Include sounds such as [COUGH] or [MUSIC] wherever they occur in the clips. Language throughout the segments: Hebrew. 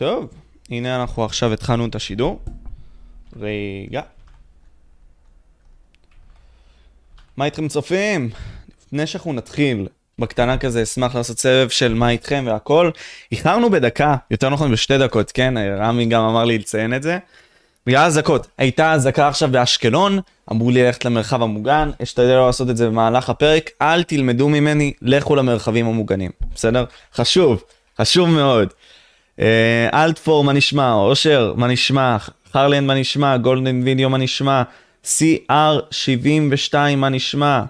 טוב, הנה אנחנו עכשיו התחלנו את השידור. רגע. מה איתכם צופים? לפני שאנחנו נתחיל, בקטנה כזה אשמח לעשות סבב של מה איתכם והכל. איחרנו בדקה, יותר נכון בשתי דקות, כן? רמי גם אמר לי לציין את זה. בגלל אזעקות, הייתה אזעקה עכשיו באשקלון, אמרו לי ללכת למרחב המוגן, אשתדל לא לעשות את זה במהלך הפרק, אל תלמדו ממני, לכו למרחבים המוגנים, בסדר? חשוב, חשוב מאוד. אה, אלטפור, מה נשמע? אושר, מה נשמע? חרלנד, מה נשמע? גולדן וידאו, מה נשמע? CR72, מה נשמע?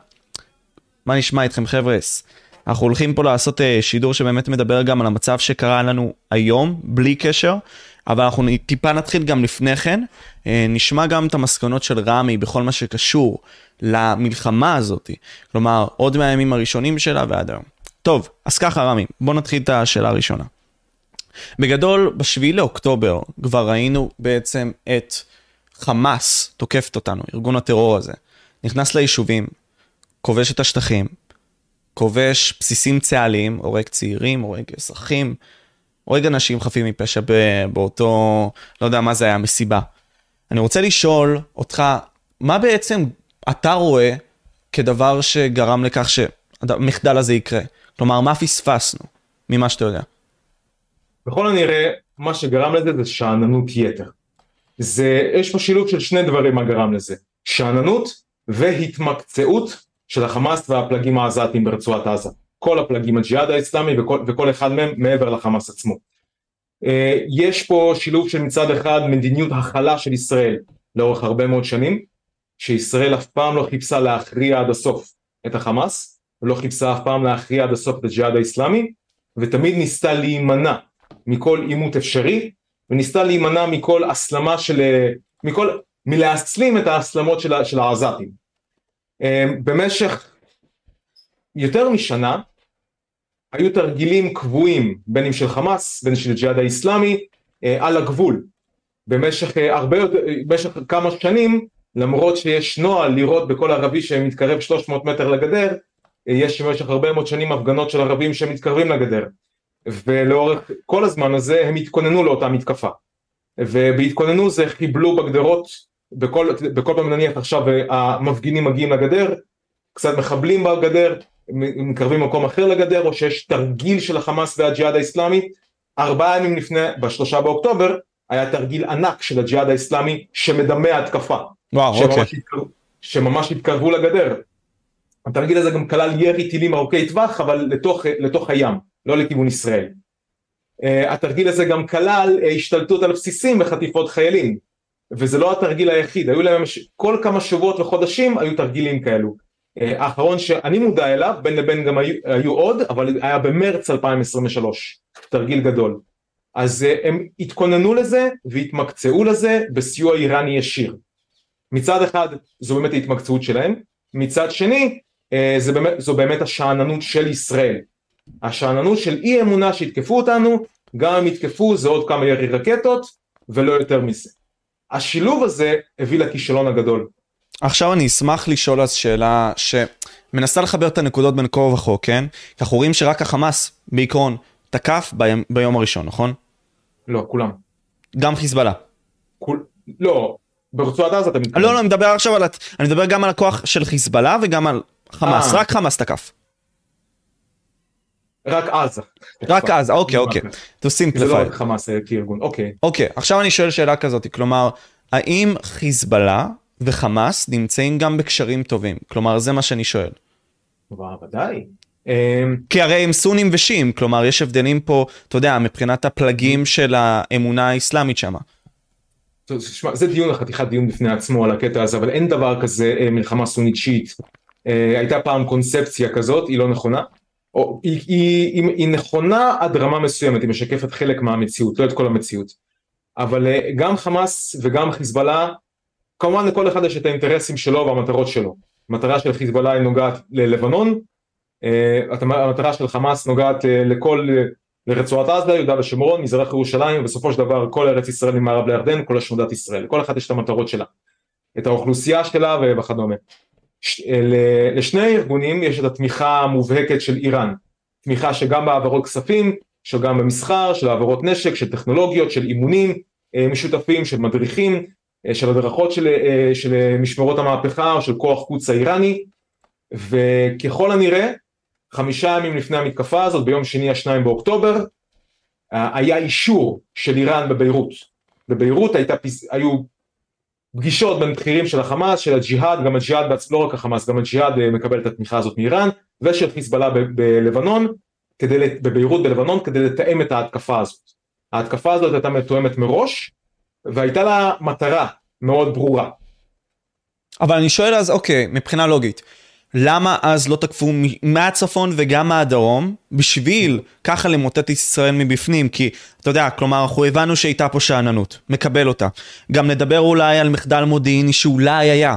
מה נשמע איתכם חבר'ס? אנחנו הולכים פה לעשות uh, שידור שבאמת מדבר גם על המצב שקרה לנו היום, בלי קשר, אבל אנחנו טיפה נתחיל גם לפני כן. Uh, נשמע גם את המסקנות של רמי בכל מה שקשור למלחמה הזאת, כלומר, עוד מהימים הראשונים שלה ועד היום. טוב, אז ככה רמי, בוא נתחיל את השאלה הראשונה. בגדול, בשביעי לאוקטובר כבר ראינו בעצם את חמאס תוקפת אותנו, ארגון הטרור הזה. נכנס ליישובים, כובש את השטחים, כובש בסיסים צה"ליים, הורג צעירים, הורג אזרחים, הורג אנשים חפים מפשע באותו, לא יודע מה זה היה, מסיבה. אני רוצה לשאול אותך, מה בעצם אתה רואה כדבר שגרם לכך שהמחדל הזה יקרה? כלומר, מה פספסנו ממה שאתה יודע? בכל הנראה, מה שגרם לזה זה שאננות יתר. זה, יש פה שילוב של שני דברים מה גרם לזה, שאננות והתמקצעות של החמאס והפלגים העזתיים ברצועת עזה. כל הפלגים, הג'יהאד האסלאמי וכל, וכל אחד מהם מעבר לחמאס עצמו. אה, יש פה שילוב של מצד אחד מדיניות הכלה של ישראל לאורך הרבה מאוד שנים, שישראל אף פעם לא חיפשה להכריע עד הסוף את החמאס, ולא חיפשה אף פעם להכריע עד הסוף את הג'יהאד האסלאמי, ותמיד ניסתה להימנע מכל עימות אפשרי, וניסתה להימנע מכל הסלמה של, מכל, מלהסלים את ההסלמות של, של העזתים. אמ, במשך יותר משנה היו תרגילים קבועים בין אם של חמאס בין של ג'יהאד האיסלאמי אה, על הגבול במשך אה, הרבה יותר, במשך כמה שנים למרות שיש נוהל לראות בכל ערבי שמתקרב 300 מטר לגדר אה, יש במשך הרבה מאוד שנים הפגנות של ערבים שמתקרבים לגדר ולאורך כל הזמן הזה הם התכוננו לאותה מתקפה. ובהתכוננו זה חיבלו בגדרות בכל, בכל פעם נניח עכשיו המפגינים מגיעים לגדר קצת מחבלים בגדר מקרבים מקום אחר לגדר או שיש תרגיל של החמאס והג'יהאד האיסלאמי ארבעה ימים לפני בשלושה באוקטובר היה תרגיל ענק של הג'יהאד האיסלאמי שמדמה התקפה. וואו שממש אוקיי. התקרב, שממש התקרבו לגדר. התרגיל הזה גם כלל ירי טילים ארוכי טווח אבל לתוך, לתוך הים לא לכיוון ישראל. Uh, התרגיל הזה גם כלל uh, השתלטות על בסיסים וחטיפות חיילים וזה לא התרגיל היחיד היו להם כל כמה שבועות וחודשים היו תרגילים כאלו. Uh, האחרון שאני מודע אליו בין לבין גם היו, היו עוד אבל היה במרץ 2023 תרגיל גדול. אז uh, הם התכוננו לזה והתמקצעו לזה בסיוע איראני ישיר. מצד אחד זו באמת ההתמקצעות שלהם מצד שני uh, באמת, זו באמת השאננות של ישראל השאננות של אי אמונה שיתקפו אותנו, גם אם יתקפו זה עוד כמה ירי רקטות ולא יותר מזה. השילוב הזה הביא לכישלון הגדול. עכשיו אני אשמח לשאול אז שאלה שמנסה לחבר את הנקודות בין כה וכה, כן? כי אנחנו רואים שרק החמאס בעיקרון תקף ביום, ביום הראשון, נכון? לא, כולם. גם חיזבאללה. כול... לא, ברצועת עזה אתה מתכוון. לא, לא, אני מדבר עכשיו על... אני מדבר גם על הכוח של חיזבאללה וגם על חמאס, 아. אה. רק חמאס תקף. רק עזה. רק עזה, אוקיי, אוקיי. To simplify. זה לא רק חמאס אה, כארגון, אוקיי. אוקיי, עכשיו אני שואל שאלה כזאת, כלומר, האם חיזבאללה וחמאס נמצאים גם בקשרים טובים? כלומר, זה מה שאני שואל. ודאי. אמ, כי הרי הם סונים ושיעים, כלומר, יש הבדלים פה, אתה יודע, מבחינת הפלגים של האמונה האסלאמית שם. זה דיון, חתיכת דיון בפני עצמו על הקטע הזה, אבל אין דבר כזה אה, מלחמה סונית שיעית. אה, הייתה פעם קונספציה כזאת, היא לא נכונה. או, היא, היא, היא, היא נכונה עד רמה מסוימת, היא משקפת חלק מהמציאות, לא את כל המציאות. אבל אה, גם חמאס וגם חיזבאללה, כמובן לכל אחד יש את האינטרסים שלו והמטרות שלו. המטרה של חיזבאללה היא נוגעת ללבנון, אה, המטרה של חמאס נוגעת אה, לכל, לרצועת עזה, יהודה ושומרון, מזרח ירושלים, ובסופו של דבר כל ארץ ישראל ממערב לירדן, כל השמדת ישראל. לכל אחד יש את המטרות שלה, את האוכלוסייה שלה וכדומה. לשני הארגונים יש את התמיכה המובהקת של איראן, תמיכה שגם בהעברות כספים גם במסחר, של העברות נשק, של טכנולוגיות, של אימונים אה, משותפים, של מדריכים, אה, של הדרכות של, אה, של משמרות המהפכה או של כוח קוץ האיראני, וככל הנראה, חמישה ימים לפני המתקפה הזאת, ביום שני השניים באוקטובר, היה אישור של איראן בביירות. בביירות הייתה, היו פגישות בין בכירים של החמאס, של הג'יהאד, גם הג'יהאד, לא רק החמאס, גם הג'יהאד מקבל את התמיכה הזאת מאיראן, ושל חיזבאללה בלבנון, בביירות בלבנון, כדי לתאם את ההתקפה הזאת. ההתקפה הזאת הייתה מתואמת מראש, והייתה לה מטרה מאוד ברורה. אבל אני שואל אז, אוקיי, מבחינה לוגית, למה אז לא תקפו מהצפון וגם מהדרום, בשביל ככה למוטט ישראל מבפנים? כי, אתה יודע, כלומר, אנחנו הבנו שהייתה פה שאננות, מקבל אותה. גם נדבר אולי על מחדל מודיעיני שאולי היה.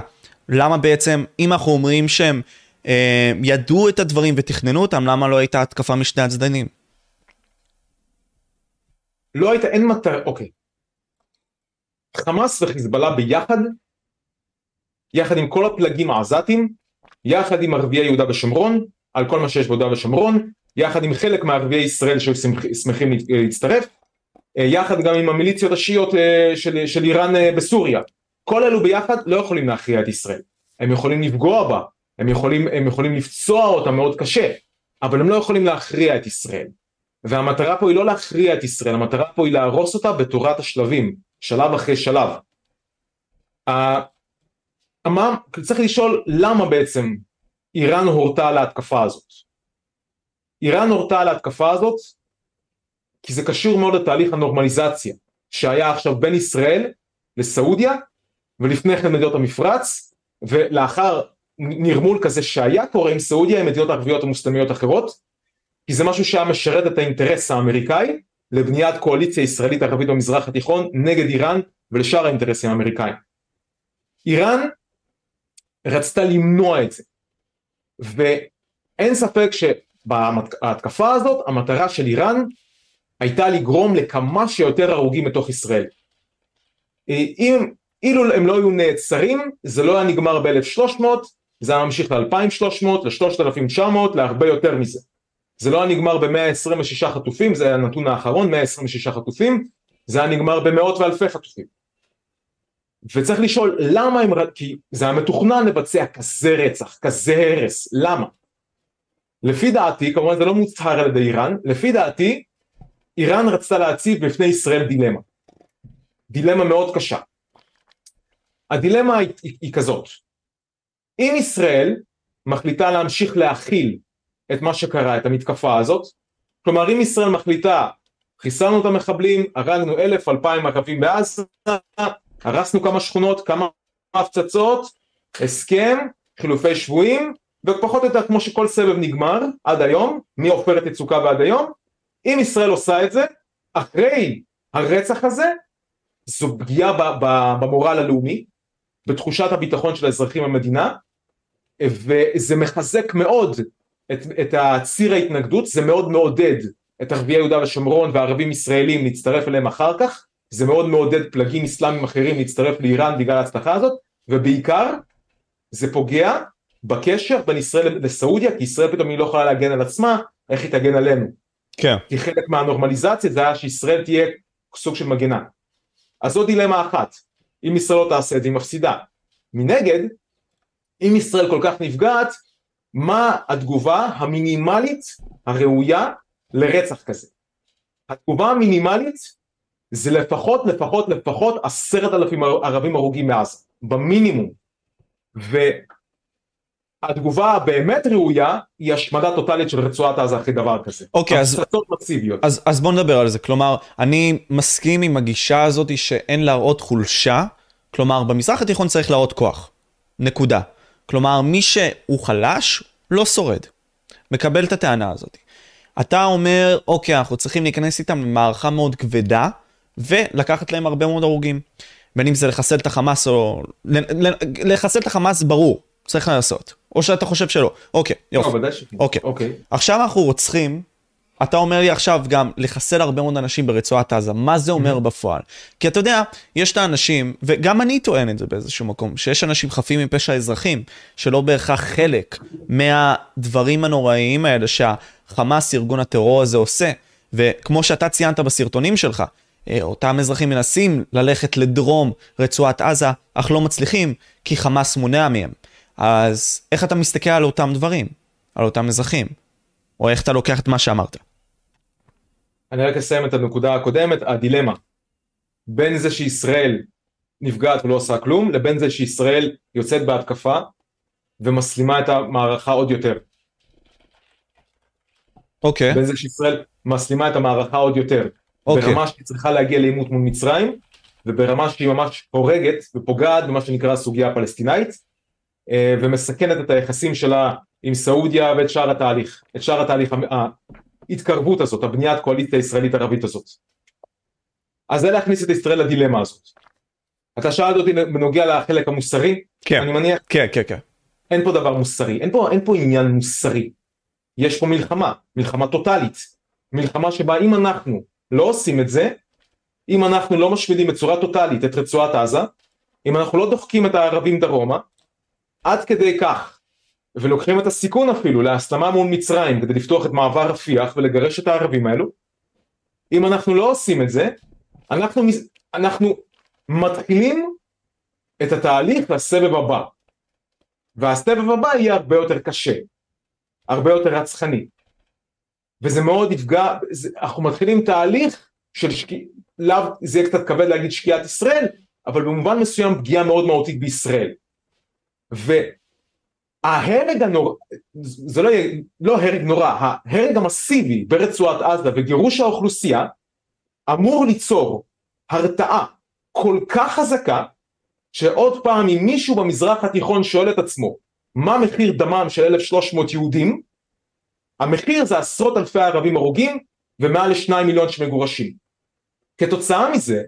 למה בעצם, אם אנחנו אומרים שהם אה, ידעו את הדברים ותכננו אותם, למה לא הייתה התקפה משני הצדדים? לא הייתה, אין מטרה, אוקיי. חמאס וחיזבאללה ביחד, יחד עם כל הפלגים העזתים, יחד עם ערביי יהודה ושומרון, על כל מה שיש ביהודה ושומרון, יחד עם חלק מערביי ישראל שהיו שמחים להצטרף, אה, יחד גם עם המיליציות השיעיות אה, של, של איראן אה, בסוריה. כל אלו ביחד לא יכולים להכריע את ישראל. הם יכולים לפגוע בה, הם יכולים, הם יכולים לפצוע אותה מאוד קשה, אבל הם לא יכולים להכריע את ישראל. והמטרה פה היא לא להכריע את ישראל, המטרה פה היא להרוס אותה בתורת השלבים, שלב אחרי שלב. צריך לשאול למה בעצם איראן הורתה על ההתקפה הזאת. איראן הורתה על ההתקפה הזאת כי זה קשור מאוד לתהליך הנורמליזציה שהיה עכשיו בין ישראל לסעודיה ולפני כן מדינות המפרץ ולאחר נרמול כזה שהיה קורה עם סעודיה עם מדינות ערביות ומוסלמיות אחרות כי זה משהו שהיה משרת את האינטרס האמריקאי לבניית קואליציה ישראלית ערבית במזרח התיכון נגד איראן ולשאר האינטרסים האמריקאים. איראן רצתה למנוע את זה. ואין ספק שבהתקפה הזאת המטרה של איראן הייתה לגרום לכמה שיותר הרוגים בתוך ישראל. אם אילו הם לא היו נעצרים זה לא היה נגמר ב-1300 זה היה ממשיך ל-2300 ל-3900 להרבה יותר מזה. זה לא היה נגמר ב-126 חטופים זה היה הנתון האחרון 126 חטופים זה היה נגמר במאות ואלפי חטופים. וצריך לשאול למה הם, כי זה היה מתוכנן לבצע כזה רצח, כזה הרס, למה? לפי דעתי, כמובן זה לא מוצהר על ידי איראן, לפי דעתי איראן רצתה להציב בפני ישראל דילמה, דילמה מאוד קשה. הדילמה היא, היא, היא כזאת, אם ישראל מחליטה להמשיך להכיל את מה שקרה, את המתקפה הזאת, כלומר אם ישראל מחליטה חיסלנו את המחבלים, הרגנו אלף, אלפיים ערבים בעזה, הרסנו כמה שכונות, כמה הפצצות, הסכם, חילופי שבויים, ופחות או יותר כמו שכל סבב נגמר עד היום, מעופרת יצוקה ועד היום, אם ישראל עושה את זה, אחרי הרצח הזה, זו פגיעה במורל הלאומי, בתחושת הביטחון של האזרחים במדינה, וזה מחזק מאוד את, את הציר ההתנגדות, זה מאוד מעודד את ערביי יהודה ושומרון וערבים ישראלים להצטרף אליהם אחר כך, זה מאוד מעודד פלגים אסלאמיים אחרים להצטרף לאיראן בגלל ההצלחה הזאת, ובעיקר זה פוגע בקשר בין ישראל לסעודיה, כי ישראל פתאום היא לא יכולה להגן על עצמה, איך היא תגן עלינו. כן. כי חלק מהנורמליזציה זה היה שישראל תהיה סוג של מגנה. אז זו דילמה אחת, אם ישראל לא תעשה את זה היא מפסידה. מנגד, אם ישראל כל כך נפגעת, מה התגובה המינימלית הראויה לרצח כזה? התגובה המינימלית זה לפחות לפחות לפחות עשרת אלפים ערבים הרוגים מעזה, במינימום. והתגובה הבאמת ראויה היא השמדה טוטאלית של רצועת עזה אחרי דבר כזה. אוקיי, אז, אז, אז בוא נדבר על זה. כלומר, אני מסכים עם הגישה הזאת שאין להראות חולשה. כלומר, במזרח התיכון צריך להראות כוח. נקודה. כלומר, מי שהוא חלש, לא שורד. מקבל את הטענה הזאת. אתה אומר, אוקיי, אנחנו צריכים להיכנס איתם למערכה מאוד כבדה, ולקחת להם הרבה מאוד הרוגים. בין אם זה לחסל את החמאס או... לחסל את החמאס ברור, צריך לעשות. או שאתה חושב שלא. אוקיי, יופי. לא, ודאי שכן. אוקיי. אוקיי. עכשיו אנחנו רוצחים, אתה אומר לי עכשיו גם לחסל הרבה מאוד אנשים ברצועת עזה, מה זה אומר בפועל? כי אתה יודע, יש את האנשים, וגם אני טוען את זה באיזשהו מקום, שיש אנשים חפים מפשע אזרחים, שלא בהכרח חלק מהדברים הנוראיים האלה שהחמאס, ארגון הטרור הזה, עושה. וכמו שאתה ציינת בסרטונים שלך, אותם אזרחים מנסים ללכת לדרום רצועת עזה, אך לא מצליחים, כי חמאס מונע מהם. אז איך אתה מסתכל על אותם דברים, על אותם אזרחים? או איך אתה לוקח את מה שאמרת? אני רק אסיים את הנקודה הקודמת, הדילמה. בין זה שישראל נפגעת ולא עושה כלום, לבין זה שישראל יוצאת בהתקפה ומסלימה את המערכה עוד יותר. אוקיי. Okay. בין זה שישראל מסלימה את המערכה עוד יותר. אוקיי. ברמה שהיא צריכה להגיע לעימות מול מצרים, וברמה שהיא ממש הורגת ופוגעת במה שנקרא הסוגיה הפלסטינאית, אה, ומסכנת את היחסים שלה עם סעודיה ואת שאר התהליך, את שאר התהליך, ההתקרבות הזאת, הבניית קואליציה הישראלית ערבית הזאת. אז זה להכניס את ישראל לדילמה הזאת. אתה שאלת אותי בנוגע לחלק המוסרי, כן, אני מניח, כן, כן, כן. אין פה דבר מוסרי, אין פה, אין פה עניין מוסרי, יש פה מלחמה, מלחמה טוטאלית, מלחמה שבה אם אנחנו לא עושים את זה, אם אנחנו לא משמידים בצורה טוטאלית את רצועת עזה, אם אנחנו לא דוחקים את הערבים דרומה, עד כדי כך, ולוקחים את הסיכון אפילו להסלמה מול מצרים כדי לפתוח את מעבר רפיח ולגרש את הערבים האלו, אם אנחנו לא עושים את זה, אנחנו, אנחנו מתחילים את התהליך לסבב הבא, והסבב הבא יהיה הרבה יותר קשה, הרבה יותר רצחני, וזה מאוד יפגע, זה, אנחנו מתחילים תהליך של שקיעה, לאו, זה יהיה קצת כבד להגיד שקיעת ישראל, אבל במובן מסוים פגיעה מאוד מהותית בישראל. וההרג הנורא, זה לא לא הרג נורא, ההרג המסיבי ברצועת עזה וגירוש האוכלוסייה אמור ליצור הרתעה כל כך חזקה שעוד פעם אם מישהו במזרח התיכון שואל את עצמו מה מחיר דמם של 1300 יהודים המחיר זה עשרות אלפי ערבים הרוגים ומעל לשניים מיליון שמגורשים. כתוצאה מזה,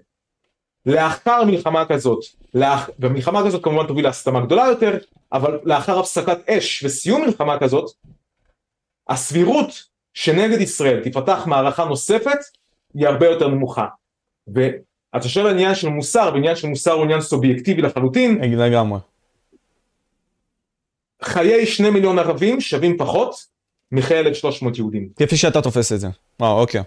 לאחר מלחמה כזאת, לאח... ומלחמה כזאת כמובן תוביל להסתמה גדולה יותר, אבל לאחר הפסקת אש וסיום מלחמה כזאת, הסבירות שנגד ישראל תפתח מערכה נוספת היא הרבה יותר נמוכה. ואתה שואל על עניין של מוסר, ועניין של מוסר הוא עניין סובייקטיבי לחלוטין. לגמרי. חיי שני מיליון ערבים שווים פחות מ-1,300 יהודים. כפי שאתה תופס את זה. וואו, אוקיי.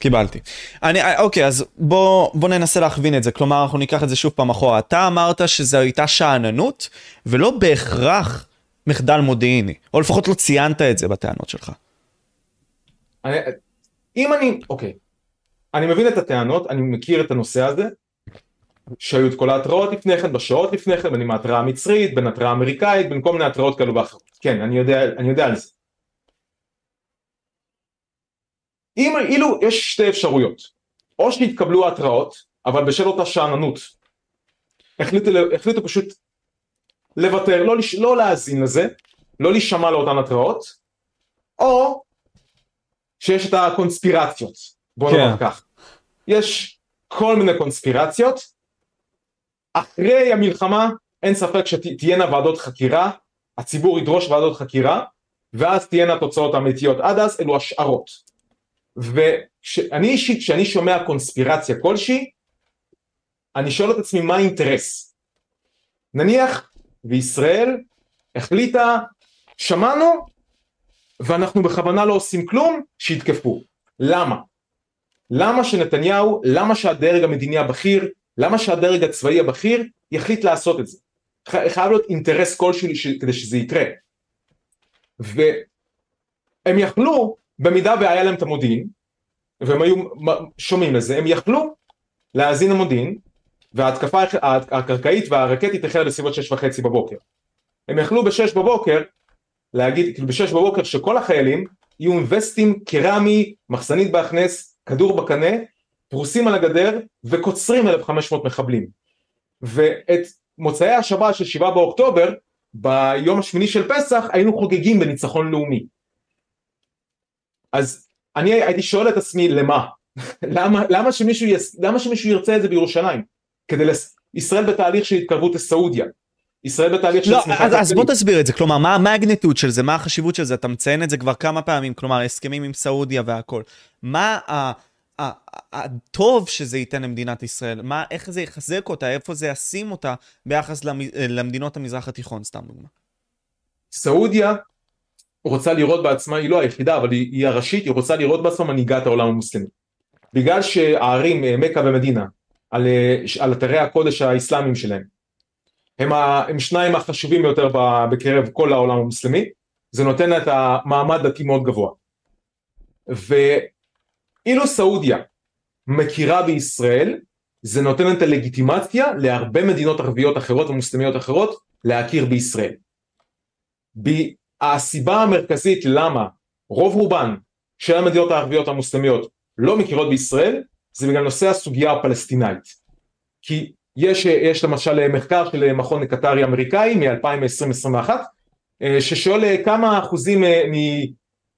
קיבלתי. אני, אה, אוקיי, אז בוא, בוא ננסה להכווין את זה. כלומר, אנחנו ניקח את זה שוב פעם אחורה. אתה אמרת שזו הייתה שאננות, ולא בהכרח מחדל מודיעיני. או לפחות לא ציינת את זה בטענות שלך. אני, אם אני, אוקיי. אני מבין את הטענות, אני מכיר את הנושא הזה, שהיו את כל ההתראות לפני כן, בשעות לפני כן, בין עם ההתראה המצרית, בין התראה אמריקאית, בין כל מיני התראות כאלו ואחרות. כן, אני יודע, אני יודע על זה. אם אילו יש שתי אפשרויות, או שהתקבלו ההתראות, אבל בשל אותה שאננות, החליטו, החליטו פשוט לוותר, לא, לא להאזין לזה, לא להישמע לאותן התראות, או שיש את הקונספירציות, בוא נאמר כן. כך. יש כל מיני קונספירציות, אחרי המלחמה אין ספק שתהיינה ועדות חקירה, הציבור ידרוש ועדות חקירה, ואז תהיינה תוצאות אמיתיות. עד אז אלו השערות. ואני אישית, כשאני שומע קונספירציה כלשהי, אני שואל את עצמי מה האינטרס. נניח וישראל החליטה, שמענו, ואנחנו בכוונה לא עושים כלום, שיתקפו. למה? למה שנתניהו, למה שהדרג המדיני הבכיר, למה שהדרג הצבאי הבכיר יחליט לעשות את זה? חייב להיות אינטרס כלשהו כדי שזה יקרה. והם יכלו, במידה והיה להם את המודיעין, והם היו שומעים לזה, הם יכלו להאזין למודיעין, וההתקפה הקרקעית והרקטית החלה בסביבות שש וחצי בבוקר. הם יכלו בשש בבוקר להגיד, כאילו בשש בבוקר שכל החיילים יהיו עם וסטים קרמי, מחסנית בהכנס, כדור בקנה, פרוסים על הגדר וקוצרים 1500 מחבלים. ואת מוצאי השבת של שבעה באוקטובר, ביום השמיני של פסח, היינו חוגגים בניצחון לאומי. אז אני הייתי שואל את עצמי למה? [LAUGHS] למה, למה, שמישהו יס, למה שמישהו ירצה את זה בירושלים? כדי לס... ישראל בתהליך של התקרבות לסעודיה. ישראל בתהליך של לא, אז, אז בוא תסביר את זה, כלומר, מה המגניטוד של זה, מה החשיבות של זה, אתה מציין את זה כבר כמה פעמים, כלומר, הסכמים עם סעודיה והכל. מה ה... הטוב שזה ייתן למדינת ישראל, מה, איך זה יחזק אותה, איפה זה ישים אותה ביחס למדינות המזרח התיכון, סתם דוגמה. סעודיה רוצה לראות בעצמה, היא לא היחידה, אבל היא, היא הראשית, היא רוצה לראות בעצמה מנהיגת העולם המוסלמי. בגלל שהערים אה, מכה ומדינה, על, אה, על אתרי הקודש האסלאמיים שלהם, הם, ה, הם שניים החשובים ביותר בקרב כל העולם המוסלמי, זה נותן את המעמד דתי מאוד גבוה. ואילו סעודיה מכירה בישראל, זה נותן את הלגיטימציה להרבה מדינות ערביות אחרות ומוסלמיות אחרות להכיר בישראל. הסיבה המרכזית למה רוב רובן של המדינות הערביות המוסלמיות לא מכירות בישראל זה בגלל נושא הסוגיה הפלסטינאית. כי יש, יש למשל מחקר של מכון קטרי אמריקאי מ-2021 אה, ששואל כמה אחוזים אה,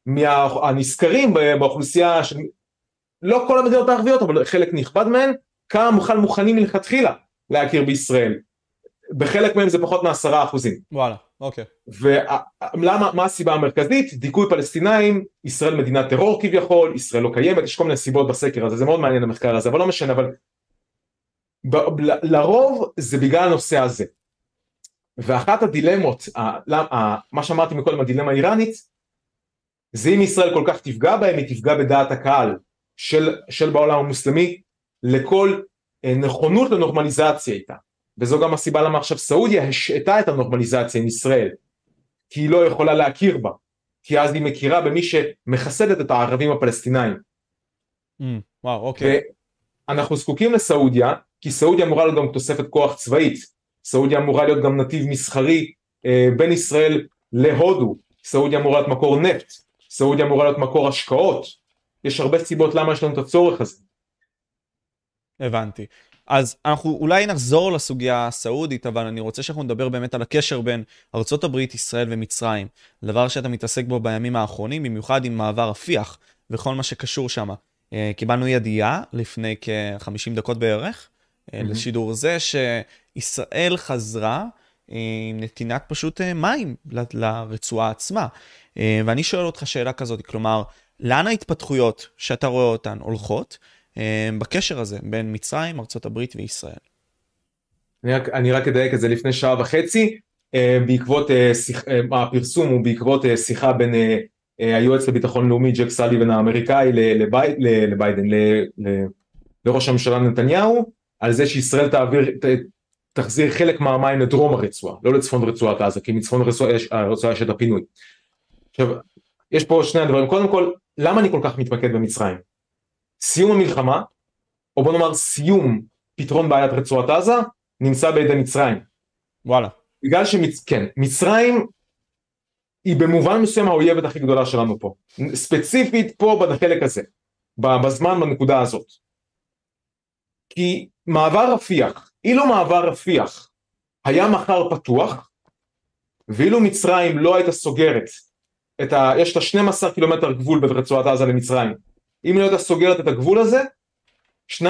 מהנזכרים באוכלוסייה של לא כל המדינות הערביות אבל חלק נכבד מהן כמה בכלל מוכנים מלכתחילה להכיר בישראל בחלק מהם זה פחות מעשרה אחוזים. וואלה, אוקיי. ולמה, מה הסיבה המרכזית? דיכוי פלסטינאים, ישראל מדינת טרור כביכול, ישראל לא קיימת, יש כל מיני סיבות בסקר הזה, זה מאוד מעניין המחקר הזה, אבל לא משנה, אבל ב, ל, לרוב זה בגלל הנושא הזה. ואחת הדילמות, ה, ה, מה שאמרתי מקודם, הדילמה האיראנית, זה אם ישראל כל כך תפגע בהם, היא תפגע בדעת הקהל של, של בעולם המוסלמי לכל אה, נכונות לנורמליזציה איתה. וזו גם הסיבה למה עכשיו סעודיה השעתה את הנורמליזציה עם ישראל כי היא לא יכולה להכיר בה כי אז היא מכירה במי שמחסדת את הערבים הפלסטינאים. Mm, וואו, אוקיי. אנחנו זקוקים לסעודיה כי סעודיה אמורה להיות גם תוספת כוח צבאית סעודיה אמורה להיות גם נתיב מסחרי אה, בין ישראל להודו סעודיה אמורה להיות מקור נפט סעודיה אמורה להיות מקור השקעות יש הרבה סיבות למה יש לנו את הצורך הזה. הבנתי. אז אנחנו אולי נחזור לסוגיה הסעודית, אבל אני רוצה שאנחנו נדבר באמת על הקשר בין ארה"ב, ישראל ומצרים. דבר שאתה מתעסק בו בימים האחרונים, במיוחד עם מעבר רפיח וכל מה שקשור שם. אה, קיבלנו ידיעה לפני כ-50 דקות בערך, mm-hmm. לשידור זה, שישראל חזרה אה, עם נתינת פשוט מים לרצועה עצמה. ואני שואל אותך שאלה כזאת, כלומר, לאן ההתפתחויות שאתה רואה אותן הולכות? אה, בקשר הזה בין מצרים, ארה"ב וישראל. אני רק, אני רק אדייק את זה לפני שעה וחצי, אה, בעקבות אה, שיח, הפרסום הוא בעקבות שיחה בין היועץ לביטחון לאומי ג'ק סליבן האמריקאי לבי, לביידן, לראש הממשלה נתניהו, על זה שישראל תעביר, תחזיר חלק מהמים לדרום הרצועה, לא לצפון רצועת עזה, כי מצפון הרצועה יש את הפינוי. עכשיו, יש פה שני הדברים, קודם כל, למה אני כל כך מתמקד במצרים? סיום המלחמה, או בוא נאמר סיום פתרון בעיית רצועת עזה, נמצא בידי מצרים. וואלה. בגלל שמצרים, כן, מצרים היא במובן מסוים האויבת הכי גדולה שלנו פה. ספציפית פה בחלק הזה, בזמן בנקודה הזאת. כי מעבר רפיח, אילו מעבר רפיח היה מחר פתוח, ואילו מצרים לא הייתה סוגרת את ה... יש לה 12 קילומטר גבול בין רצועת עזה למצרים, אם לא הייתה סוגרת את הגבול הזה, 2.3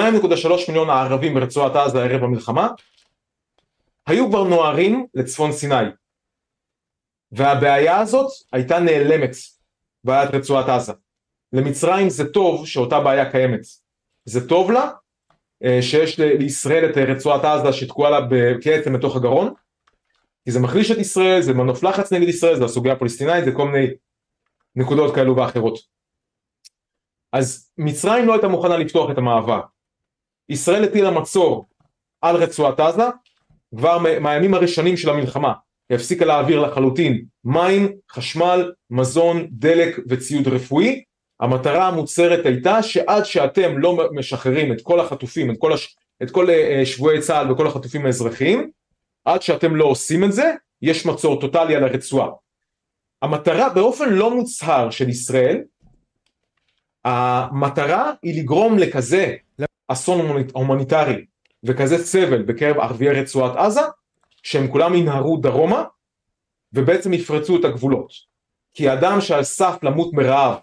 מיליון הערבים ברצועת עזה ערב המלחמה, היו כבר נוערים לצפון סיני. והבעיה הזאת הייתה נעלמת, בעיית רצועת עזה. למצרים זה טוב שאותה בעיה קיימת. זה טוב לה אה, שיש לישראל את רצועת עזה שתקועה לה כעצם לתוך הגרון, כי זה מחליש את ישראל, זה מנוף לחץ נגד ישראל, זה הסוגיה הפלסטינאית, זה כל מיני נקודות כאלו ואחרות. אז מצרים לא הייתה מוכנה לפתוח את המעבר. ישראל הטילה מצור על רצועת עזה כבר מהימים הראשונים של המלחמה. היא הפסיקה להעביר לחלוטין מים, חשמל, מזון, דלק וציוד רפואי. המטרה המוצהרת הייתה שעד שאתם לא משחררים את כל החטופים, את כל, הש... את כל uh, שבויי צה"ל וכל החטופים האזרחיים, עד שאתם לא עושים את זה, יש מצור טוטאלי על הרצועה. המטרה באופן לא מוצהר של ישראל המטרה היא לגרום לכזה אסון הומניטרי וכזה סבל בקרב ערביי רצועת עזה שהם כולם ינהרו דרומה ובעצם יפרצו את הגבולות כי אדם שעל סף למות מרעב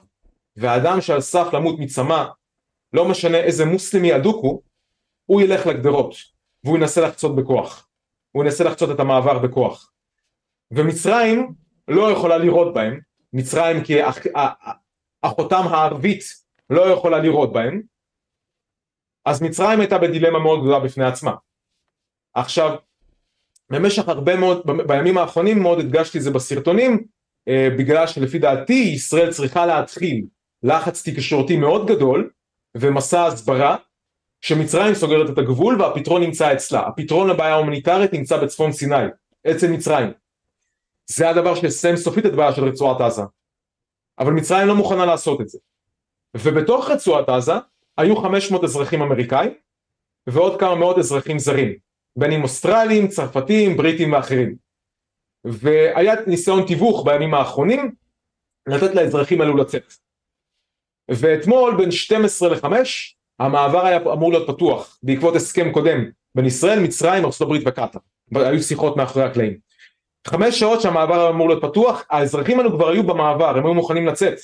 ואדם שעל סף למות מצמא לא משנה איזה מוסלמי אדוק הוא הוא ילך לגדרות והוא ינסה לחצות בכוח הוא ינסה לחצות את המעבר בכוח. ומצרים לא יכולה לראות בהם. מצרים כי אחותם הערבית לא יכולה לראות בהם, אז מצרים הייתה בדילמה מאוד גדולה בפני עצמה. עכשיו, במשך הרבה מאוד, בימים האחרונים מאוד הדגשתי את זה בסרטונים, אה, בגלל שלפי דעתי ישראל צריכה להתחיל לחץ תקשורתי מאוד גדול ומסע הסברה שמצרים סוגרת את הגבול והפתרון נמצא אצלה. הפתרון לבעיה ההומניטרית נמצא בצפון סיני, אצל מצרים. זה הדבר שיסיים סופית את בעיה של רצועת עזה. אבל מצרים לא מוכנה לעשות את זה. ובתוך רצועת עזה היו 500 אזרחים אמריקאים ועוד כמה מאות אזרחים זרים, בין אם אוסטרלים, צרפתים, בריטים ואחרים. והיה ניסיון תיווך בימים האחרונים לתת לאזרחים האלו לצאת. ואתמול בין 12 ל-5 המעבר היה אמור להיות פתוח בעקבות הסכם קודם בין ישראל, מצרים, ארה"ב וקטאר. היו שיחות מאחורי הקלעים. חמש שעות שהמעבר אמור להיות פתוח, האזרחים האלו כבר היו במעבר, הם היו מוכנים לצאת.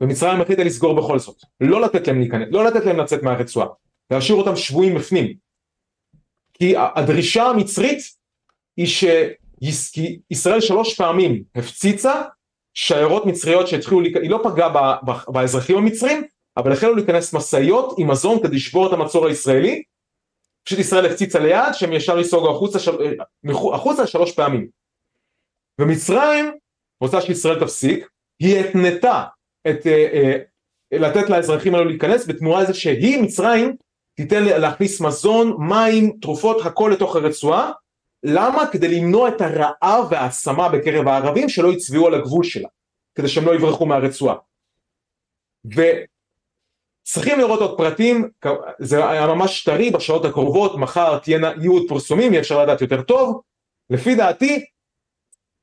ומצרים החליטה לסגור בכל זאת. לא לתת להם להיכנס, לא לתת להם לצאת מהרצועה. להשאיר אותם שבויים בפנים. כי הדרישה המצרית היא שישראל שלוש פעמים הפציצה שיירות מצריות שהתחילו, היא לא פגעה באזרחים המצרים, אבל החלו להיכנס משאיות עם מזון כדי לשבור את המצור הישראלי, פשוט ישראל הפציצה ליד שהם ישר ייסוגו החוצה, של... החוצה שלוש פעמים. ומצרים רוצה שישראל תפסיק, היא התנתה את, אה, אה, לתת לאזרחים האלו להיכנס בתמורה לזה שהיא מצרים תיתן להכניס מזון, מים, תרופות, הכל לתוך הרצועה, למה? כדי למנוע את הרעב וההשמה בקרב הערבים שלא יצביעו על הגבול שלה, כדי שהם לא יברחו מהרצועה. וצריכים לראות עוד פרטים, זה היה ממש טרי בשעות הקרובות, מחר תהיינה, יהיו עוד פרסומים, יהיה אפשר לדעת יותר טוב, לפי דעתי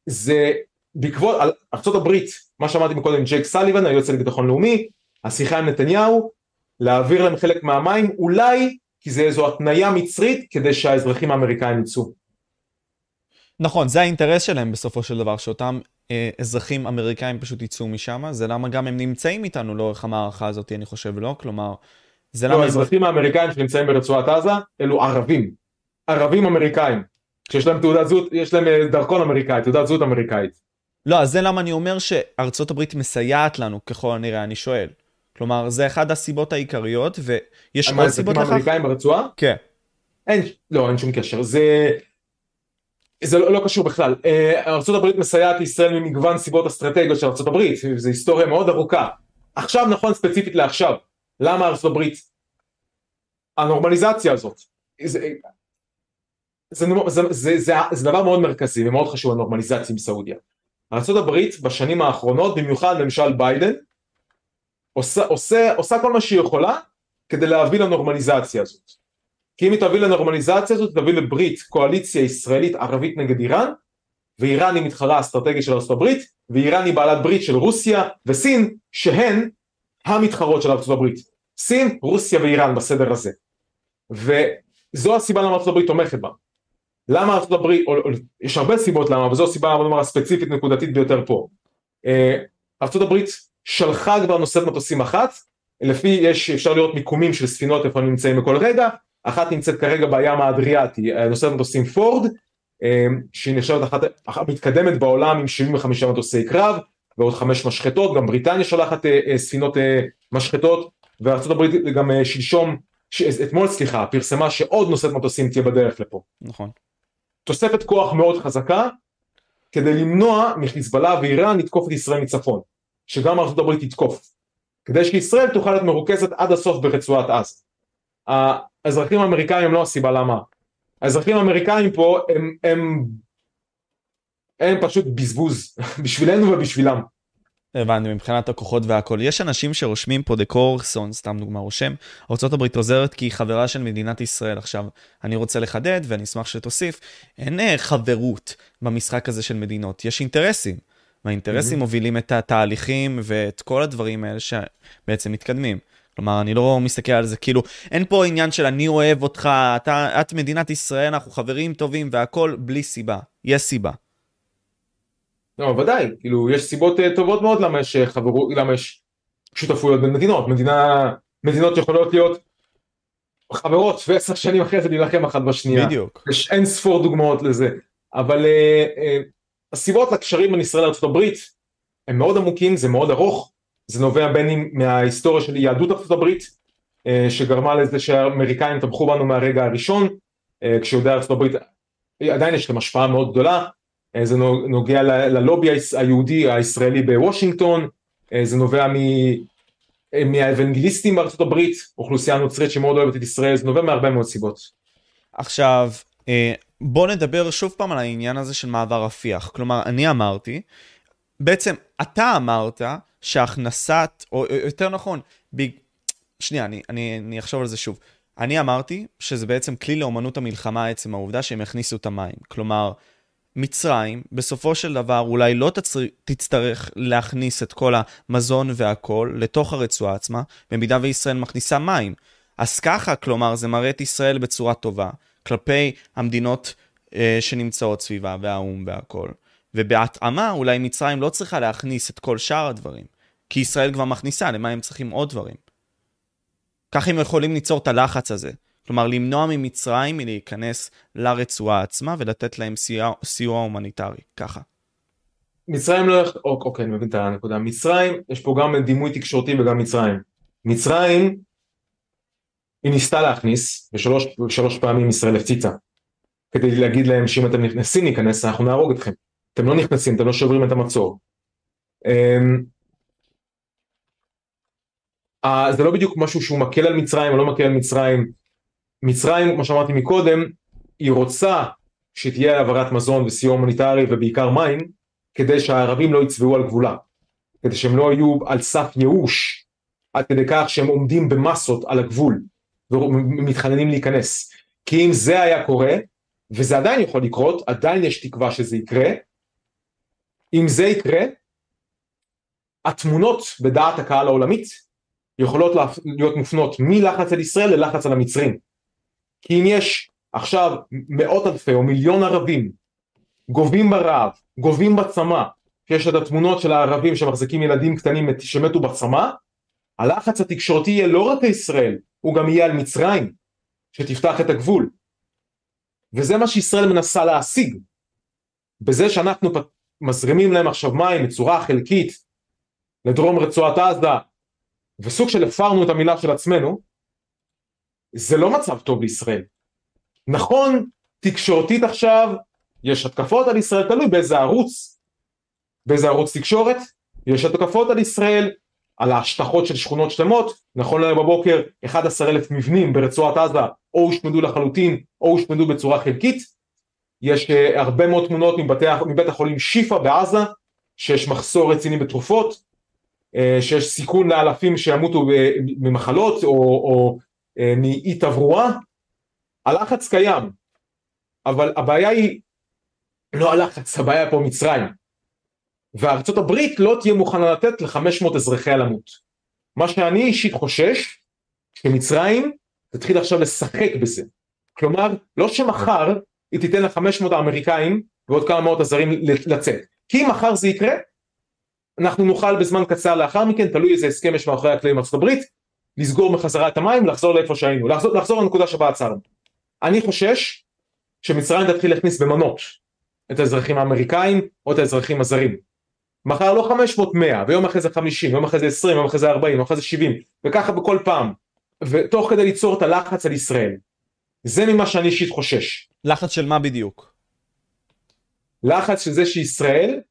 זה בעקבות ארה"ב, מה שאמרתי מקודם, ג'ייק סליבן, היועץ לביטחון לאומי, השיחה עם נתניהו, להעביר להם חלק מהמים, אולי כי זה איזו התניה מצרית כדי שהאזרחים האמריקאים יצאו. נכון, זה האינטרס שלהם בסופו של דבר, שאותם אזרחים אמריקאים פשוט יצאו משם, זה למה גם הם נמצאים איתנו לאורך המערכה הזאת, אני חושב, לא? כלומר, זה לא, למה... לא, האזרחים האמריקאים שנמצאים ברצועת עזה, אלו ערבים. ערבים אמריקאים. שיש להם תעודת זהות, יש להם אה, דרכון אמריקאי, תעודת זהות אמריקאית. לא, אז זה למה אני אומר שארצות הברית מסייעת לנו, ככל הנראה, אני שואל. כלומר, זה אחת הסיבות העיקריות, ויש עוד סיבות לכך. האמריקאים ברצועה? כן. אין, לא, אין שום קשר. זה... זה לא, לא קשור בכלל. אה, ארה"ב מסייעת לישראל ממגוון סיבות אסטרטגיות של ארה"ב, זו היסטוריה מאוד ארוכה. עכשיו נכון ספציפית לעכשיו, למה ארה"ב, הנורמליזציה הזאת, זה, זה, זה, זה, זה, זה דבר מאוד מרכזי ומאוד חשוב הנורמליזציה עם סעודיה. ארה"ב בשנים האחרונות, במיוחד ממשל ביידן, עושה, עושה, עושה כל מה שהיא יכולה כדי להביא לנורמליזציה הזאת. כי אם היא תביא לנורמליזציה הזאת, תביא לברית קואליציה ישראלית ערבית נגד איראן, ואיראן היא מתחרה אסטרטגית של הברית, ואיראן היא בעלת ברית של רוסיה וסין, שהן המתחרות של הברית. סין, רוסיה ואיראן בסדר הזה. וזו הסיבה למה הברית תומכת בה. למה או, יש הרבה סיבות למה, אבל זו הסיבה נאמר הספציפית נקודתית ביותר פה. אה, הברית שלחה כבר נושאת מטוסים אחת, לפי יש אפשר לראות מיקומים של ספינות איפה נמצאים בכל רגע, אחת נמצאת כרגע בים האדריאטי, אה, נושאת מטוסים פורד, אה, שהיא נחשבת אחת המתקדמת בעולם עם 75 מטוסי קרב ועוד חמש משחטות, גם בריטניה שולחת ספינות משחטות וארה"ב גם שלשום, אתמול סליחה, פרסמה שעוד נושאת מטוסים תהיה בדרך לפה. נכון. תוספת כוח מאוד חזקה כדי למנוע מחיזבאללה ואיראן לתקוף את ישראל מצפון, שגם הברית תתקוף, כדי שישראל תוכל להיות מרוכזת עד הסוף ברצועת עזה. האזרחים האמריקאים הם לא הסיבה למה. האזרחים האמריקאים פה הם, הם, הם פשוט בזבוז [LAUGHS] בשבילנו ובשבילם. הבנתי, מבחינת הכוחות והכל. יש אנשים שרושמים פה דקורסון, סתם דוגמה רושם, ארה"ב עוזרת כי היא חברה של מדינת ישראל. עכשיו, אני רוצה לחדד, ואני אשמח שתוסיף, אין אה, חברות במשחק הזה של מדינות, יש אינטרסים. והאינטרסים mm-hmm. מובילים את התהליכים ואת כל הדברים האלה שבעצם מתקדמים. כלומר, אני לא מסתכל על זה, כאילו, אין פה עניין של אני אוהב אותך, אתה, את מדינת ישראל, אנחנו חברים טובים והכל בלי סיבה. יש סיבה. לא, ודאי, כאילו, יש סיבות uh, טובות מאוד למה יש אה, חברות, למה יש שותפויות בין מדינות, מדינה, מדינות יכולות להיות חברות ועשר שנים אחרי זה להילחם אחת בשנייה. בדיוק. יש אין ספור דוגמאות לזה, אבל uh, uh, הסיבות לקשרים בין ישראל לארה"ב הם מאוד עמוקים, זה מאוד ארוך, זה נובע בין אם מההיסטוריה של יהדות ארה"ב, uh, שגרמה לזה שהאמריקאים תמכו בנו מהרגע הראשון, uh, כשיודעי ארה"ב עדיין יש להם השפעה מאוד גדולה, אה, זה נוגע ללובי היהודי הישראלי בוושינגטון, אה, זה נובע מ... מהאבנגליסטים בארצות הברית, אוכלוסייה נוצרית שמאוד אוהבת את ישראל, זה נובע מהרבה מאוד סיבות. עכשיו, בוא נדבר שוב פעם על העניין הזה של מעבר רפיח. כלומר, אני אמרתי, בעצם אתה אמרת שהכנסת, או יותר נכון, ב... שנייה, אני, אני, אני אחשוב על זה שוב. אני אמרתי שזה בעצם כלי לאומנות המלחמה, עצם העובדה שהם הכניסו את המים. כלומר, מצרים, בסופו של דבר, אולי לא תצר... תצטרך להכניס את כל המזון והכול לתוך הרצועה עצמה, במידה וישראל מכניסה מים. אז ככה, כלומר, זה מראה את ישראל בצורה טובה, כלפי המדינות אה, שנמצאות סביבה, והאו"ם והכול. ובהתאמה, אולי מצרים לא צריכה להכניס את כל שאר הדברים, כי ישראל כבר מכניסה, למה הם צריכים עוד דברים? כך הם יכולים ליצור את הלחץ הזה. כלומר, למנוע ממצרים מלהיכנס לרצועה עצמה ולתת להם סיוע, סיוע הומניטרי, ככה. מצרים לא... אוקיי, אני מבין את הנקודה. מצרים, יש פה גם דימוי תקשורתי וגם מצרים. מצרים, היא ניסתה להכניס, ושלוש פעמים ישראל הפציצה, כדי להגיד להם שאם אתם נכנסים להיכנס, אנחנו נהרוג אתכם. אתם לא נכנסים, אתם לא שוברים את המצור. אמ, זה לא בדיוק משהו שהוא מקל על מצרים או לא מקל על מצרים. מצרים, כמו שאמרתי מקודם, היא רוצה שתהיה העברת מזון וסיוע הומניטרי ובעיקר מים, כדי שהערבים לא יצבעו על גבולה. כדי שהם לא יהיו על סף ייאוש, עד כדי כך שהם עומדים במסות על הגבול ומתחננים להיכנס. כי אם זה היה קורה, וזה עדיין יכול לקרות, עדיין יש תקווה שזה יקרה, אם זה יקרה, התמונות בדעת הקהל העולמית יכולות להיות מופנות מלחץ על ישראל ללחץ על המצרים. כי אם יש עכשיו מאות אלפי או מיליון ערבים גובים ברעב, גובים בצמא, שיש את התמונות של הערבים שמחזיקים ילדים קטנים שמתו בצמא, הלחץ התקשורתי יהיה לא רק לישראל, הוא גם יהיה על מצרים, שתפתח את הגבול. וזה מה שישראל מנסה להשיג. בזה שאנחנו מזרימים להם עכשיו מים בצורה חלקית לדרום רצועת עזה וסוג של הפרנו את המילה של עצמנו זה לא מצב טוב לישראל. נכון תקשורתית עכשיו יש התקפות על ישראל תלוי באיזה ערוץ באיזה ערוץ תקשורת יש התקפות על ישראל על ההשטחות של שכונות שלמות. נכון להיום בבוקר 11 אלף מבנים ברצועת עזה או הושמדו לחלוטין או הושמדו בצורה חלקית. יש uh, הרבה מאוד תמונות מבתי, מבית החולים שיפא בעזה, שיש מחסור רציני בתרופות, שיש סיכון לאלפים שימותו ממחלות או, או uh, מאי תברואה, הלחץ קיים, אבל הבעיה היא לא הלחץ, הבעיה פה מצרים, וארצות הברית לא תהיה מוכנה לתת ל-500 אזרחיה למות. מה שאני אישית חושש, שמצרים תתחיל עכשיו לשחק בזה. כלומר, לא שמחר היא תיתן ל-500 האמריקאים ועוד כמה מאות הזרים לצאת. כי אם מחר זה יקרה, אנחנו נוכל בזמן קצר לאחר מכן, תלוי איזה הסכם יש מאחורי הקלעים ארצות הברית, לסגור מחזרה את המים, לחזור לאיפה שהיינו, לחזור, לחזור לנקודה שבה עצרנו. אני חושש שמצרים תתחיל להכניס במנות את האזרחים האמריקאים או את האזרחים הזרים. מחר לא 500 100 ויום אחרי זה 50 יום אחרי זה 20 יום אחרי זה 40 יום אחרי זה 70 וככה בכל פעם ותוך כדי ליצור את הלחץ על ישראל זה ממה שאני אישית חושש לחץ של מה בדיוק? לחץ של זה שישראל,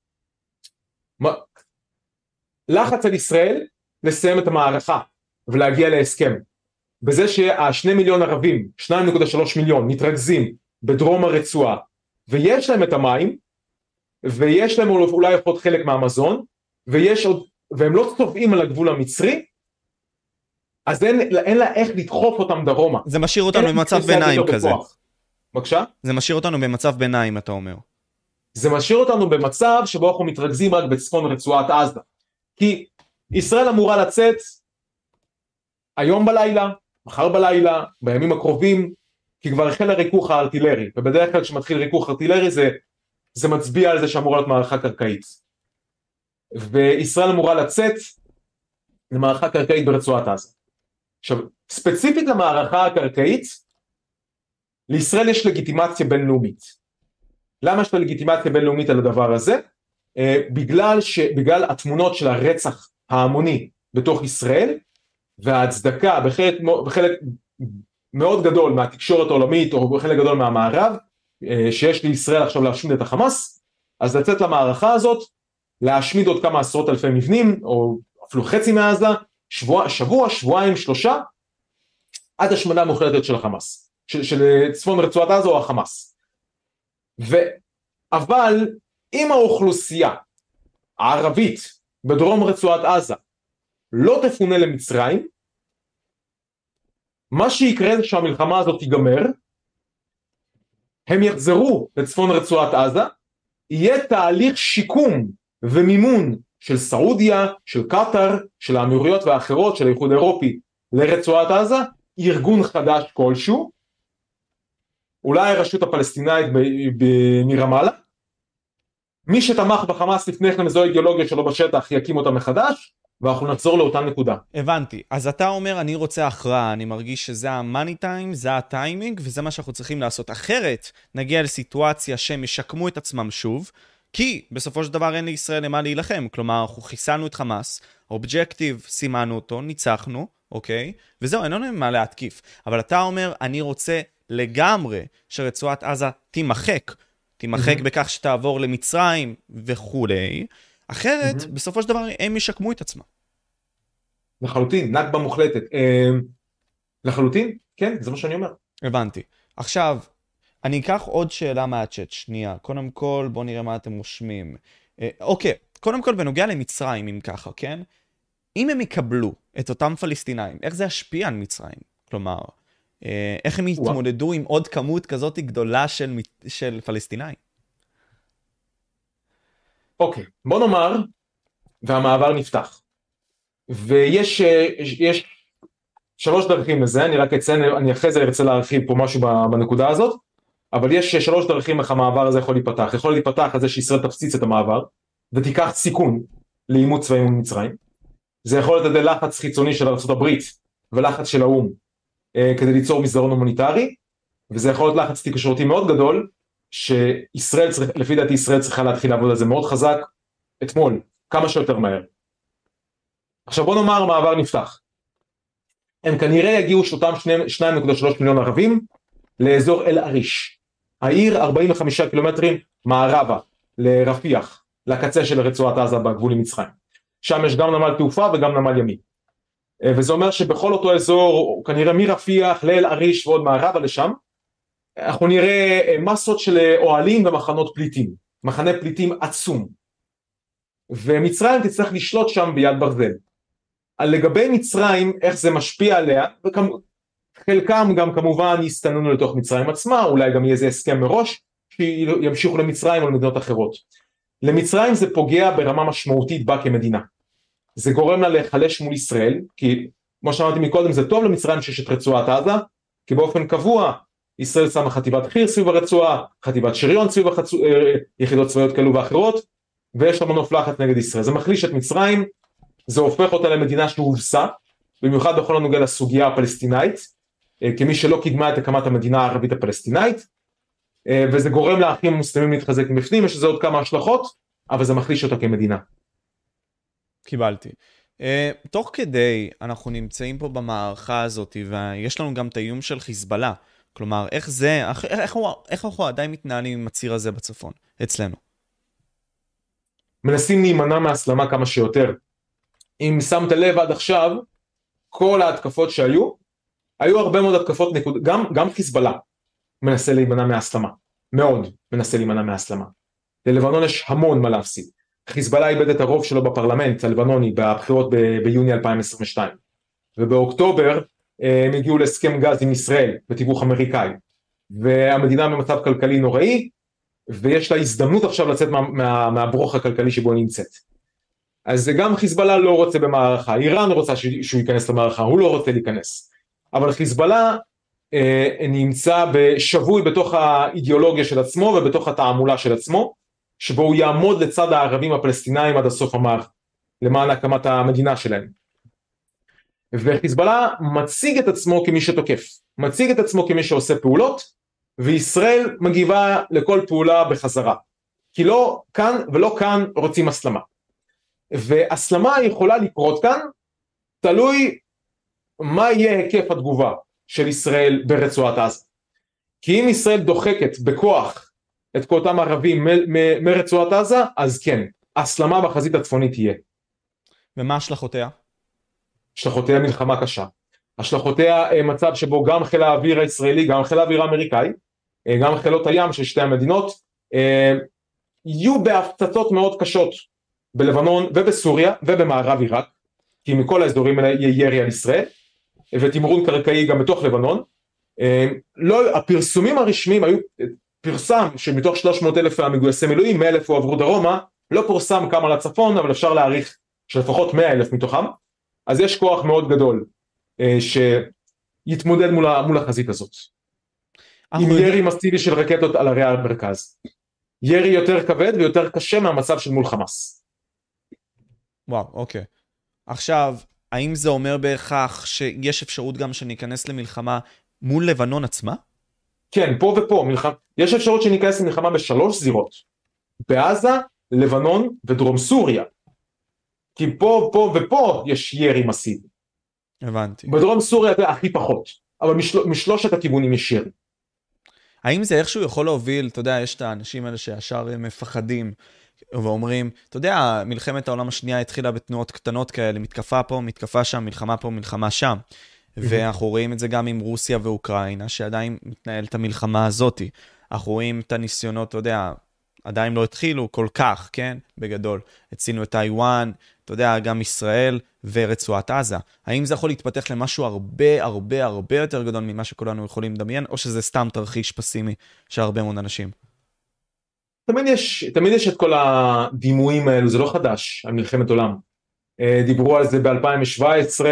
לחץ על ישראל לסיים את המערכה ולהגיע להסכם. בזה שהשני מיליון ערבים, 2.3 מיליון, מתרכזים בדרום הרצועה ויש להם את המים ויש להם אולי לפחות חלק מהמזון ויש עוד, והם לא צובעים על הגבול המצרי אז אין, אין לה איך לדחוף אותם דרומה. זה משאיר אותנו במצב ביניים כזה. בבקשה? זה משאיר אותנו במצב ביניים, אתה אומר. זה משאיר אותנו במצב שבו אנחנו מתרכזים רק בצפון רצועת עזה. כי ישראל אמורה לצאת היום בלילה, מחר בלילה, בימים הקרובים, כי כבר החל הריכוך הארטילרי, ובדרך כלל כשמתחיל ריכוך ארטילרי זה, זה מצביע על זה שאמורה להיות מערכה קרקעית. וישראל אמורה לצאת למערכה קרקעית ברצועת עזה. עכשיו, ספציפית למערכה הקרקעית, לישראל יש לגיטימציה בינלאומית. למה יש לה לגיטימציה בינלאומית על הדבר הזה? אה, בגלל, ש, בגלל התמונות של הרצח ההמוני בתוך ישראל וההצדקה בחלק, בחלק מאוד גדול מהתקשורת העולמית או בחלק גדול מהמערב אה, שיש לישראל עכשיו להשמיד את החמאס אז לצאת למערכה הזאת, להשמיד עוד כמה עשרות אלפי מבנים, או אפילו חצי מעזה, שבוע, שבוע, שבועיים, שלושה, עד השמדה מוחלטת של החמאס, של, של צפון רצועת עזה או החמאס. ו, אבל אם האוכלוסייה הערבית בדרום רצועת עזה לא תפונה למצרים, מה שיקרה זה שהמלחמה הזאת תיגמר, הם יחזרו לצפון רצועת עזה, יהיה תהליך שיקום ומימון של סעודיה, של קטאר, של האמירויות והאחרות, של האיחוד האירופי לרצועת עזה, ארגון חדש כלשהו, אולי הרשות הפלסטינאית מרמאללה, מי שתמך בחמאס לפני כן וזו האידיאולוגיה שלו בשטח יקים אותה מחדש, ואנחנו נחזור לאותה נקודה. הבנתי. אז אתה אומר, אני רוצה הכרעה, אני מרגיש שזה המאני טיים, זה הטיימינג, וזה מה שאנחנו צריכים לעשות. אחרת, נגיע לסיטואציה שהם ישקמו את עצמם שוב, כי בסופו של דבר אין לישראל למה להילחם. כלומר, אנחנו חיסלנו את חמאס, אובג'קטיב, סימנו אותו, ניצחנו, אוקיי? וזהו, אין לנו מה להתקיף. אבל אתה אומר, אני רוצה לגמרי שרצועת עזה תימחק. תימחק mm-hmm. בכך שתעבור למצרים וכולי. אחרת, mm-hmm. בסופו של דבר, הם ישקמו את עצמם. לחלוטין, נכבה מוחלטת. אמ, לחלוטין, כן, זה מה שאני אומר. הבנתי. עכשיו, אני אקח עוד שאלה מהצ'אט, שנייה. קודם כל, בואו נראה מה אתם רושמים. אה, אוקיי, קודם כל, בנוגע למצרים, אם ככה, כן? אם הם יקבלו את אותם פלסטינאים, איך זה ישפיע על מצרים? כלומר, אה, איך הם יתמודדו עם עוד כמות כזאת גדולה של, של פלסטינאים? אוקיי, בוא נאמר, והמעבר נפתח. ויש אה, יש שלוש דרכים לזה, אני רק אציין, אני אחרי זה ארצה להרחיב פה משהו בנקודה הזאת, אבל יש שלוש דרכים איך המעבר הזה יכול להיפתח. יכול להיפתח על זה שישראל תפציץ את המעבר, ותיקח סיכון לעימות צבאי מול מצרים. זה יכול להיות על ידי לחץ חיצוני של ארה"ב ולחץ של האו"ם אה, כדי ליצור מסדרון הומניטרי, וזה יכול להיות לחץ תקשורתי מאוד גדול, שישראל, צריך, לפי דעתי ישראל צריכה להתחיל לעבוד על זה מאוד חזק, אתמול, כמה שיותר מהר. עכשיו בוא נאמר המעבר נפתח. הם כנראה יגיעו שאותם 2.3 מיליון ערבים לאזור אל-עריש. העיר 45 קילומטרים מערבה לרפיח, לקצה של רצועת עזה בגבול עם מצרים. שם יש גם נמל תעופה וגם נמל ימי. אה, וזה אומר שבכל אותו אזור, כנראה מרפיח לאל עריש ועוד מערבה לשם, אנחנו נראה אה, מסות של אה, אוהלים ומחנות פליטים, מחנה פליטים עצום. ומצרים תצטרך לשלוט שם ביד ברזל. לגבי מצרים, איך זה משפיע עליה, וכמ... חלקם גם כמובן יסתננו לתוך מצרים עצמה, אולי גם יהיה איזה הסכם מראש, שימשיכו למצרים או למדינות אחרות. למצרים זה פוגע ברמה משמעותית בה כמדינה. זה גורם לה להיחלש מול ישראל, כי כמו שאמרתי מקודם זה טוב למצרים שיש את רצועת עזה, כי באופן קבוע ישראל שמה חטיבת חי"ר סביב הרצועה, חטיבת שריון סביב החצו... אה, יחידות צבאיות כאלו ואחרות, ויש לה מנוף לחץ נגד ישראל. זה מחליש את מצרים, זה הופך אותה למדינה שהובסה, במיוחד בכל הנוגע לסוגיה הפלסטינאית, אה, כמי שלא קידמה את הקמת המדינה הערבית הפלסטינאית, אה, וזה גורם לאחים המוסלמים להתחזק מבפנים, יש לזה עוד כמה השלכות, אבל זה מחליש אותה כמדינה. קיבלתי. Uh, תוך כדי אנחנו נמצאים פה במערכה הזאת ויש לנו גם את האיום של חיזבאללה. כלומר, איך זה, איך, איך, איך אנחנו עדיין מתנהלים עם הציר הזה בצפון, אצלנו? מנסים להימנע מהסלמה כמה שיותר. אם שמת לב עד עכשיו, כל ההתקפות שהיו, היו הרבה מאוד התקפות נקוד... גם, גם חיזבאללה מנסה להימנע מהסלמה, מאוד מנסה להימנע מהסלמה. ללבנון יש המון מה להפסיד. חיזבאללה איבד את הרוב שלו בפרלמנט הלבנוני בבחירות ב- ביוני 2022 ובאוקטובר אה, הם הגיעו להסכם גז עם ישראל בתיווך אמריקאי והמדינה במצב כלכלי נוראי ויש לה הזדמנות עכשיו לצאת מה, מה, מהברוך הכלכלי שבו היא נמצאת. אז גם חיזבאללה לא רוצה במערכה, איראן רוצה שהוא ייכנס למערכה, הוא לא רוצה להיכנס. אבל חיזבאללה אה, נמצא שבוי בתוך האידיאולוגיה של עצמו ובתוך התעמולה של עצמו, שבו הוא יעמוד לצד הערבים הפלסטינאים עד הסוף המערכה, למען הקמת המדינה שלהם. וחיזבאללה מציג את עצמו כמי שתוקף, מציג את עצמו כמי שעושה פעולות, וישראל מגיבה לכל פעולה בחזרה. כי לא כאן ולא כאן רוצים הסלמה. והסלמה יכולה לקרות כאן, תלוי מה יהיה היקף התגובה של ישראל ברצועת עזה. כי אם ישראל דוחקת בכוח את כל אותם ערבים מרצועת עזה, אז כן, הסלמה בחזית הצפונית תהיה. ומה השלכותיה? השלכותיה מלחמה קשה. השלכותיה אה, מצב שבו גם חיל האוויר הישראלי, גם חיל האוויר האמריקאי, אה, גם חילות הים של שתי המדינות, אה, יהיו בהפצצות מאוד קשות בלבנון ובסוריה ובמערב עיראק, כי מכל האזורים האלה יהיה ירי על ישראל, ותמרון קרקעי גם בתוך לבנון. לא, הפרסומים הרשמיים היו, פרסם שמתוך 300 אלף המגויסי מילואים, 100 אלף הועברו דרומה, לא פורסם כמה לצפון, אבל אפשר להעריך שלפחות 100 אלף מתוכם, אז יש כוח מאוד גדול אה, שיתמודד מול, מול החזית הזאת. עם ירי מסיבי של רקטות על ערי המרכז. ירי יותר כבד ויותר קשה מהמצב של מול חמאס. וואו, אוקיי. עכשיו, האם זה אומר בהכרח שיש אפשרות גם שניכנס למלחמה מול לבנון עצמה? כן, פה ופה, מלחמה, יש אפשרות שניכנס למלחמה בשלוש זירות. בעזה, לבנון ודרום סוריה. כי פה, פה ופה יש ירי מסיבי. הבנתי. בדרום סוריה זה הכי פחות, אבל משל, משלושת הכיוונים יש ירי. האם זה איכשהו יכול להוביל, אתה יודע, יש את האנשים האלה שישר מפחדים ואומרים, אתה יודע, מלחמת העולם השנייה התחילה בתנועות קטנות כאלה, מתקפה פה, מתקפה שם, מלחמה פה, מלחמה שם. ואנחנו רואים את זה גם עם רוסיה ואוקראינה, שעדיין מתנהלת המלחמה הזאתי. אנחנו רואים את הניסיונות, אתה יודע, עדיין לא התחילו כל כך, כן? בגדול. הצינו את טיוואן, אתה יודע, גם ישראל ורצועת עזה. האם זה יכול להתפתח למשהו הרבה הרבה הרבה יותר גדול ממה שכולנו יכולים לדמיין, או שזה סתם תרחיש פסימי של הרבה מאוד אנשים? תמיד יש, תמיד יש את כל הדימויים האלו, זה לא חדש, על מלחמת עולם. אה, דיברו על זה ב-2017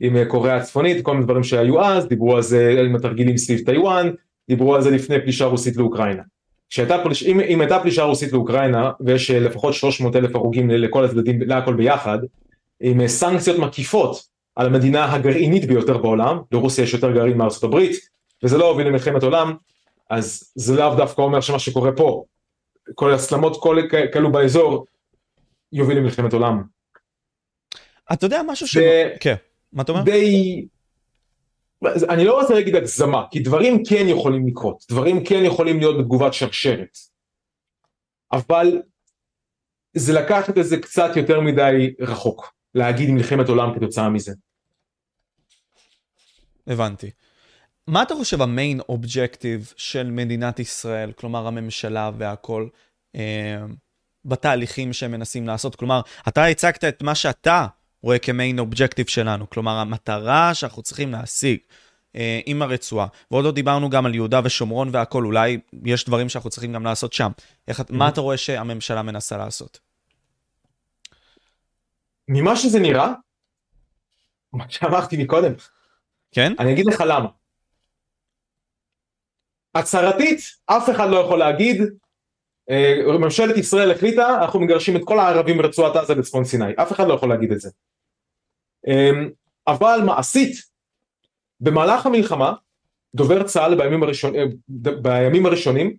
עם אה, קוריאה הצפונית, כל מיני דברים שהיו אז, דיברו על זה עם התרגילים סביב טיוואן, דיברו על זה לפני פלישה רוסית לאוקראינה. כשהייתה פליש, אם, אם הייתה פלישה רוסית לאוקראינה ויש אה, לפחות 300 אלף הרוגים לכל הצדדים, להכל ביחד, עם סנקציות מקיפות על המדינה הגרעינית ביותר בעולם, לרוסיה יש יותר גרעין מארצות הברית, וזה לא הוביל למלחמת עולם, אז זה לאו דווקא אומר שמה שקורה פה, כל הסלמות כאלו באזור, יוביל למלחמת עולם. אתה יודע משהו ש... כן, מה אתה אומר? די... אני לא רוצה להגיד הגזמה, כי דברים כן יכולים לקרות, דברים כן יכולים להיות בתגובת שרשרת. אבל זה לקחת את זה קצת יותר מדי רחוק, להגיד מלחמת עולם כתוצאה מזה. הבנתי. מה אתה חושב המיין אובג'קטיב של מדינת ישראל, כלומר הממשלה והכל, אה, בתהליכים שהם מנסים לעשות? כלומר, אתה הצגת את מה שאתה רואה כמיין אובג'קטיב שלנו, כלומר המטרה שאנחנו צריכים להשיג אה, עם הרצועה, ועוד לא דיברנו גם על יהודה ושומרון והכל, אולי יש דברים שאנחנו צריכים גם לעשות שם. איך, mm-hmm. מה אתה רואה שהממשלה מנסה לעשות? ממה שזה נראה, מה שאמרתי מקודם, כן? אני אגיד לך למה. הצהרתית, אף אחד לא יכול להגיד, ממשלת ישראל החליטה, אנחנו מגרשים את כל הערבים מרצועת עזה בצפון סיני, אף אחד לא יכול להגיד את זה. אמ, אבל מעשית, במהלך המלחמה, דובר צה"ל בימים, הראשון, אה, בימים הראשונים,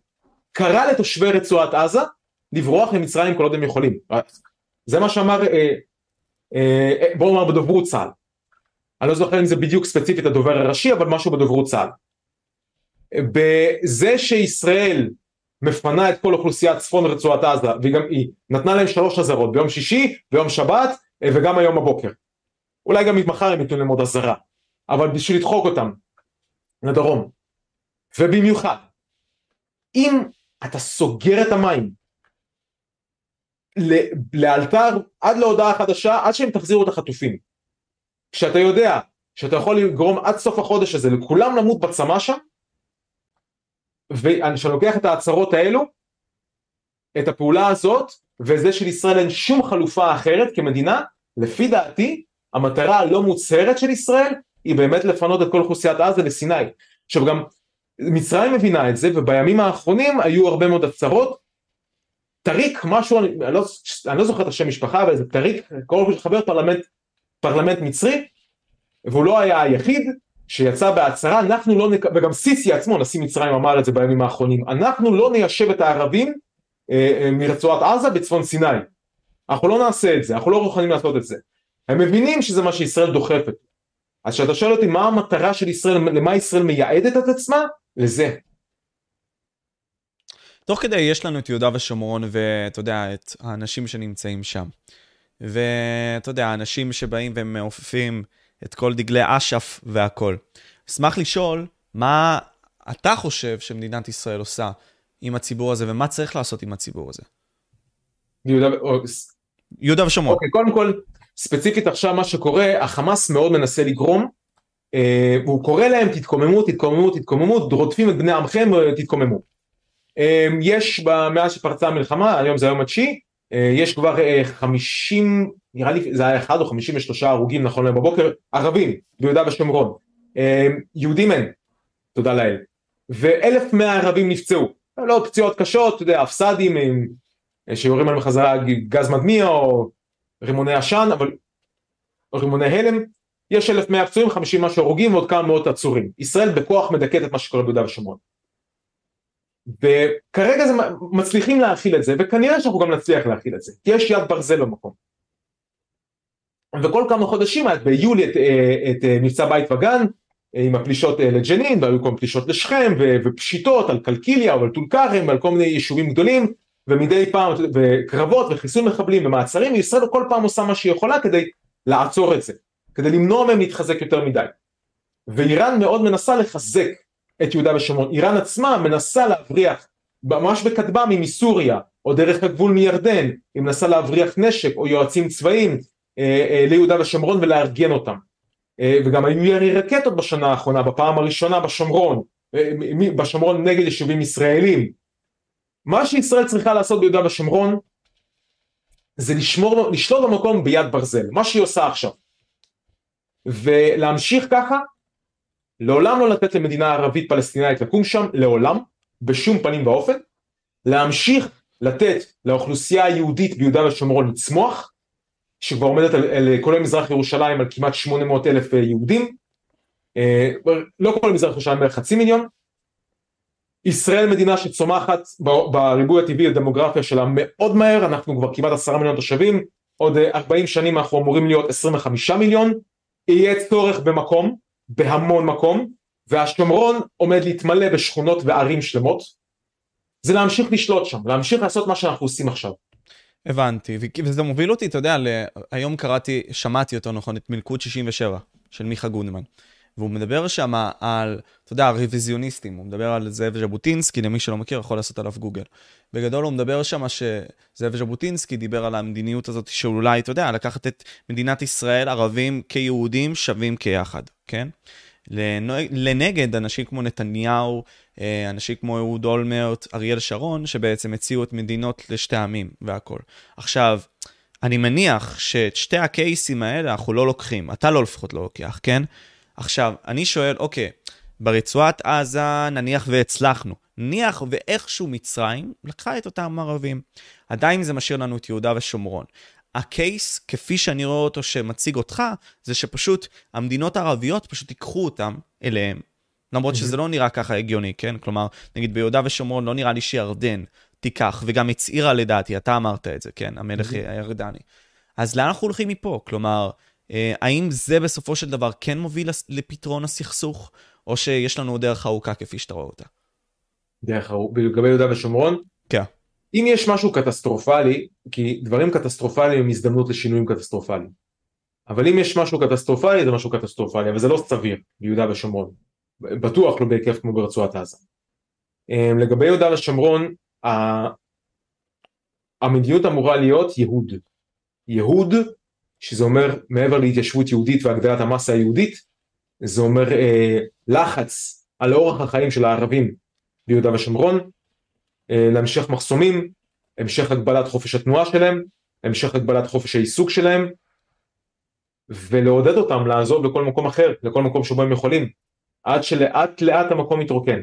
קרא לתושבי רצועת עזה לברוח למצרים כל עוד הם יכולים. זה מה שאמר, אה, אה, בואו נאמר בדוברות צה"ל. אני לא זוכר אם זה בדיוק ספציפית הדובר הראשי, אבל משהו בדוברות צה"ל. בזה שישראל מפנה את כל אוכלוסיית צפון רצועת עזה, וגם היא נתנה להם שלוש אזהרות, ביום שישי, ביום שבת וגם היום בבוקר. אולי גם מחר הם ייתנו להם עוד אזהרה, אבל בשביל לדחוק אותם לדרום. ובמיוחד, אם אתה סוגר את המים לאלתר עד להודעה חדשה, עד שהם תחזירו את החטופים. כשאתה יודע שאתה יכול לגרום עד סוף החודש הזה לכולם למות בצמא שם, וכשאני לוקח את ההצהרות האלו, את הפעולה הזאת, וזה שלישראל אין שום חלופה אחרת כמדינה, לפי דעתי, המטרה הלא מוצהרת של ישראל היא באמת לפנות את כל אוכלוסיית עזה לסיני. עכשיו גם מצרים מבינה את זה ובימים האחרונים היו הרבה מאוד הצהרות. טריק משהו, אני, אני, לא, אני לא זוכר את השם משפחה אבל זה טריק, קרוב חבר פרלמנט, פרלמנט מצרי והוא לא היה היחיד שיצא בהצהרה אנחנו לא נק... וגם סיסי עצמו נשיא מצרים אמר את זה בימים האחרונים אנחנו לא ניישב את הערבים אה, אה, מרצועת עזה בצפון סיני אנחנו לא נעשה את זה אנחנו לא מוכנים לעשות את זה הם מבינים שזה מה שישראל דוחפת. אז כשאתה שואל אותי מה המטרה של ישראל, למה ישראל מייעדת את עצמה? לזה. תוך כדי יש לנו את יהודה ושומרון, ואתה יודע, את האנשים שנמצאים שם. ואתה יודע, האנשים שבאים ומעופפים את כל דגלי אש"ף והכול. אשמח לשאול, מה אתה חושב שמדינת ישראל עושה עם הציבור הזה, ומה צריך לעשות עם הציבור הזה? יהודה, יהודה ושומרון. אוקיי, קודם כל, ספציפית עכשיו מה שקורה, החמאס מאוד מנסה לגרום, אה, והוא קורא להם תתקוממו, תתקוממו, תתקוממו, רודפים את בני עמכם, תתקוממו. אה, יש, מאז שפרצה המלחמה, היום זה היום התשיעי, יש כבר אה, חמישים, נראה לי זה היה אחד או חמישים ושלושה הרוגים נכון להם בבוקר, ערבים ביהודה ושומרון, אה, יהודים אין, תודה לאל, ואלף מאה ערבים נפצעו, לא פציעות קשות, אתה יודע, הפס"דים שיורים עליהם חזרה גז מדמיע או רימוני עשן, אבל רימוני הלם, יש אלף מאה פצועים, חמישים משהו הרוגים ועוד כמה מאות עצורים. ישראל בכוח מדכאת את מה שקורה ביהודה ושומרון. וכרגע זה מצליחים להכיל את זה וכנראה שאנחנו גם נצליח להכיל את זה כי יש יד ברזל במקום. וכל כמה חודשים היה ביולי את, אה, את, את אה, מבצע בית וגן אה, עם הפלישות לג'נין והיו כל מיני פלישות לשכם ופשיטות על קלקיליה ועל טול כרם ועל כל מיני יישובים גדולים ומדי פעם וקרבות וחיסול מחבלים ומעצרים וישראל כל פעם עושה מה שהיא יכולה כדי לעצור את זה כדי למנוע מהם להתחזק יותר מדי ואיראן מאוד מנסה לחזק את יהודה ושומרון. איראן עצמה מנסה להבריח, ממש בכטב"מים מסוריה, או דרך הגבול מירדן, היא מנסה להבריח נשק או יועצים צבאיים אה, אה, ליהודה ושומרון ולארגן אותם. אה, וגם היו ירי רקטות בשנה האחרונה, בפעם הראשונה בשומרון, אה, בשומרון נגד יישובים ישראלים. מה שישראל צריכה לעשות ביהודה ושומרון זה לשמור, לשלוט במקום ביד ברזל, מה שהיא עושה עכשיו. ולהמשיך ככה לעולם לא לתת למדינה ערבית פלסטינאית לקום שם, לעולם, בשום פנים ואופן, להמשיך לתת לאוכלוסייה היהודית ביהודה ושומרון לצמוח, שכבר עומדת על, על כולל מזרח ירושלים על כמעט 800 אלף אה, יהודים, אה, לא כולל מזרח ירושלים בערך חצי מיליון, ישראל מדינה שצומחת בריבוי הטבעי הדמוגרפיה שלה מאוד מהר, אנחנו כבר כמעט עשרה מיליון תושבים, עוד 40 אה, שנים אנחנו אמורים להיות 25 מיליון, יהיה צורך במקום, בהמון מקום, והשומרון עומד להתמלא בשכונות וערים שלמות, זה להמשיך לשלוט שם, להמשיך לעשות מה שאנחנו עושים עכשיו. הבנתי, וזה מוביל אותי, אתה יודע, היום קראתי, שמעתי יותר נכון, את מלכוד 67 של מיכה גודמן. והוא מדבר שם על, אתה יודע, הרוויזיוניסטים, הוא מדבר על זאב ז'בוטינסקי, למי שלא מכיר יכול לעשות עליו גוגל. בגדול הוא מדבר שם שזאב ז'בוטינסקי דיבר על המדיניות הזאת שאולי, אתה יודע, לקחת את מדינת ישראל, ערבים כיהודים שווים כיחד, כן? לנגד אנשים כמו נתניהו, אה, אנשים כמו אהוד אולמרט, אריאל שרון, שבעצם הציעו את מדינות לשתי עמים והכל. עכשיו, אני מניח שאת שתי הקייסים האלה אנחנו לא לוקחים, אתה לא לפחות לא לוקח, כן? עכשיו, אני שואל, אוקיי, ברצועת עזה נניח והצלחנו, נניח ואיכשהו מצרים לקחה את אותם ערבים. עדיין זה משאיר לנו את יהודה ושומרון. הקייס, כפי שאני רואה אותו שמציג אותך, זה שפשוט המדינות הערביות פשוט ייקחו אותם אליהם. למרות שזה לא נראה ככה הגיוני, כן? כלומר, נגיד ביהודה ושומרון לא נראה לי שירדן תיקח, וגם הצהירה לדעתי, אתה אמרת את זה, כן? המלך הירדני. אז לאן אנחנו הולכים מפה? כלומר, האם זה בסופו של דבר כן מוביל לפתרון הסכסוך, או שיש לנו דרך ארוכה כפי שאתה רואה אותה? דרך ארוכה, לגבי יהודה ושומרון? כן. אם יש משהו קטסטרופלי, כי דברים קטסטרופליים הם הזדמנות לשינויים קטסטרופליים. אבל אם יש משהו קטסטרופלי זה משהו קטסטרופלי, אבל זה לא סביר ביהודה ושומרון. בטוח לא בהיקף כמו ברצועת עזה. אה, לגבי יהודה ושומרון, המדיניות אמורה להיות ייהוד. ייהוד שזה אומר מעבר להתיישבות יהודית והגדלת המסה היהודית, זה אומר אה, לחץ על אורח החיים של הערבים ביהודה ושומרון, אה, להמשך מחסומים, המשך הגבלת חופש התנועה שלהם, המשך הגבלת חופש העיסוק שלהם, ולעודד אותם לעזוב לכל מקום אחר, לכל מקום שבו הם יכולים, עד שלאט לאט המקום יתרוקן.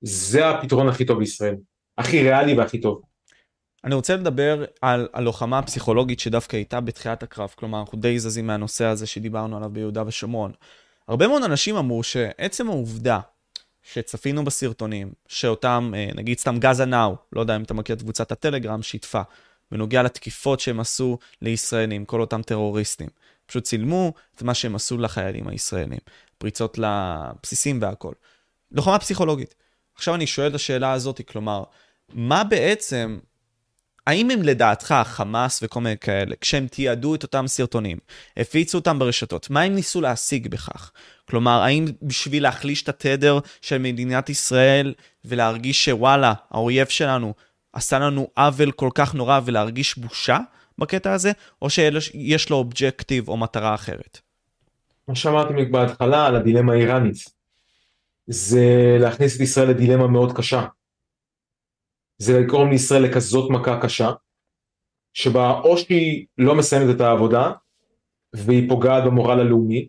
זה הפתרון הכי טוב בישראל, הכי ריאלי והכי טוב. אני רוצה לדבר על הלוחמה הפסיכולוגית שדווקא הייתה בתחילת הקרב, כלומר אנחנו די זזים מהנושא הזה שדיברנו עליו ביהודה ושומרון. הרבה מאוד אנשים אמרו שעצם העובדה שצפינו בסרטונים, שאותם, אה, נגיד סתם גזה נאו, לא יודע אם אתה מכיר את קבוצת הטלגרם, שיתפה, בנוגע לתקיפות שהם עשו לישראלים, כל אותם טרוריסטים. פשוט צילמו את מה שהם עשו לחיילים הישראלים, פריצות לבסיסים והכל. לוחמה פסיכולוגית. עכשיו אני שואל את השאלה הזאת, כלומר, מה בעצם, האם הם לדעתך, חמאס וכל מיני כאלה, כשהם תיעדו את אותם סרטונים, הפיצו אותם ברשתות, מה הם ניסו להשיג בכך? כלומר, האם בשביל להחליש את התדר של מדינת ישראל ולהרגיש שוואלה, האויב שלנו עשה לנו עוול כל כך נורא ולהרגיש בושה בקטע הזה, או שיש לו אובג'קטיב או מטרה אחרת? מה שאמרתי בהתחלה על הדילמה האיראנית, זה להכניס את ישראל לדילמה מאוד קשה. זה לגרום לישראל לכזאת מכה קשה, שבה או שהיא לא מסיימת את העבודה, והיא פוגעת במורל הלאומי,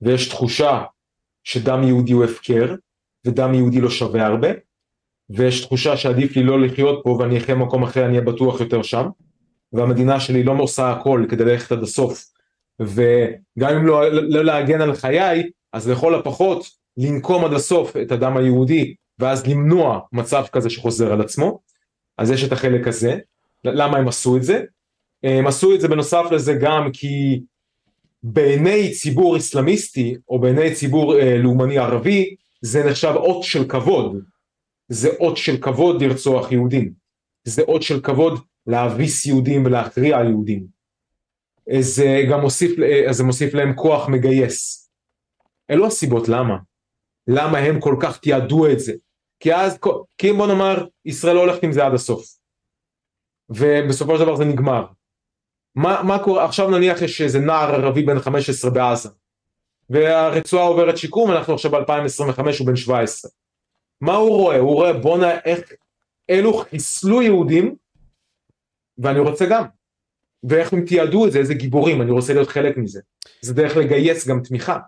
ויש תחושה שדם יהודי הוא הפקר, ודם יהודי לא שווה הרבה, ויש תחושה שעדיף לי לא לחיות פה ואני אחיה במקום אחר, אני אהיה בטוח יותר שם, והמדינה שלי לא עושה הכל כדי ללכת עד הסוף, וגם אם לא, לא להגן על חיי, אז לכל הפחות לנקום עד הסוף את הדם היהודי, ואז למנוע מצב כזה שחוזר על עצמו, אז יש את החלק הזה, למה הם עשו את זה? הם עשו את זה בנוסף לזה גם כי בעיני ציבור אסלאמיסטי או בעיני ציבור אה, לאומני ערבי זה נחשב אות של כבוד, זה אות של כבוד לרצוח יהודים, זה אות של כבוד להביס יהודים ולהכריע יהודים. זה גם מוסיף, אה, זה מוסיף להם כוח מגייס. אלו הסיבות למה. למה הם כל כך תיעדו את זה. כי אז, כי אם בוא נאמר, ישראל לא הולכת עם זה עד הסוף. ובסופו של דבר זה נגמר. מה, מה קורה, עכשיו נניח יש איזה נער ערבי בן 15 בעזה. והרצועה עוברת שיקום, אנחנו עכשיו ב-2025, הוא בן 17. מה הוא רואה? הוא רואה בואנה איך אלו חיסלו יהודים, ואני רוצה גם. ואיך הם תיעדו את זה, איזה גיבורים, אני רוצה להיות חלק מזה. זה דרך לגייס גם תמיכה.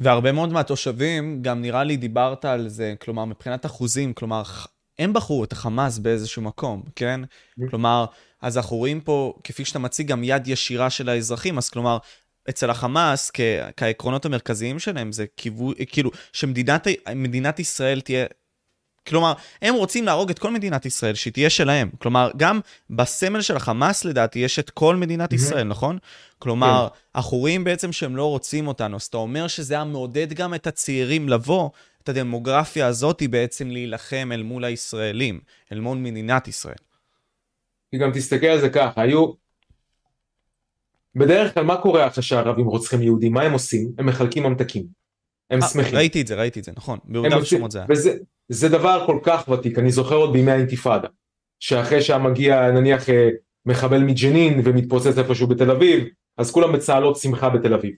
והרבה מאוד מהתושבים, גם נראה לי דיברת על זה, כלומר, מבחינת אחוזים, כלומר, הם בחרו את החמאס באיזשהו מקום, כן? Mm-hmm. כלומר, אז אנחנו רואים פה, כפי שאתה מציג, גם יד ישירה של האזרחים, אז כלומר, אצל החמאס, כ- כעקרונות המרכזיים שלהם, זה כיוו, כאילו, שמדינת ישראל תהיה כלומר, הם רוצים להרוג את כל מדינת ישראל, שהיא תהיה שלהם. כלומר, גם בסמל של החמאס, לדעתי, יש את כל מדינת ישראל, נכון? כלומר, כן. אנחנו רואים בעצם שהם לא רוצים אותנו, אז אתה אומר שזה היה מעודד גם את הצעירים לבוא, את הדמוגרפיה הזאת בעצם להילחם אל מול הישראלים, אל מול מדינת ישראל. כי גם תסתכל על זה ככה, היו... בדרך כלל, מה קורה אחרי שהערבים רוצחים יהודים? מה הם עושים? הם מחלקים ממתקים. הם 아, אה, שמחים. ראיתי את זה, ראיתי את זה, נכון. ביהודה ושומרון זה היה. זה דבר כל כך ותיק, אני זוכר עוד בימי האינתיפאדה, שאחרי שהיה מגיע נניח אה, מחבל מג'נין ומתפוצץ איפשהו בתל אביב, אז כולם בצהלות שמחה בתל אביב.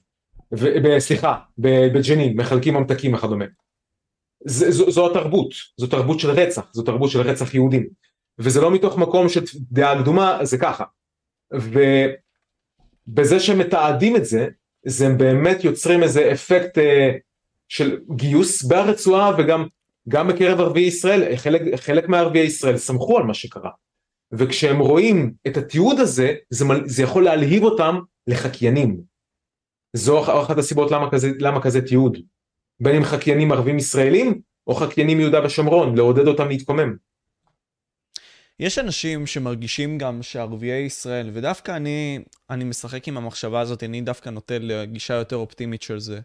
ו- סליחה, בג'נין, מחלקים ממתקים וכדומה. זו, זו התרבות, זו תרבות של רצח, זו תרבות של רצח יהודים. וזה לא מתוך מקום של דעה קדומה, זה ככה. ובזה שמתעדים את זה, זה באמת יוצרים איזה אפקט אה, של גיוס ברצועה וגם גם בקרב ערביי ישראל, חלק, חלק מערביי ישראל שמחו על מה שקרה. וכשהם רואים את התיעוד הזה, זה, זה יכול להלהיב אותם לחקיינים. זו אחת הסיבות למה כזה, למה כזה תיעוד. בין אם חקיינים ערבים ישראלים, או חקיינים מיהודה ושומרון, לעודד אותם להתקומם. יש אנשים שמרגישים גם שערביי ישראל, ודווקא אני, אני משחק עם המחשבה הזאת, אני דווקא נוטה לגישה יותר אופטימית של זה.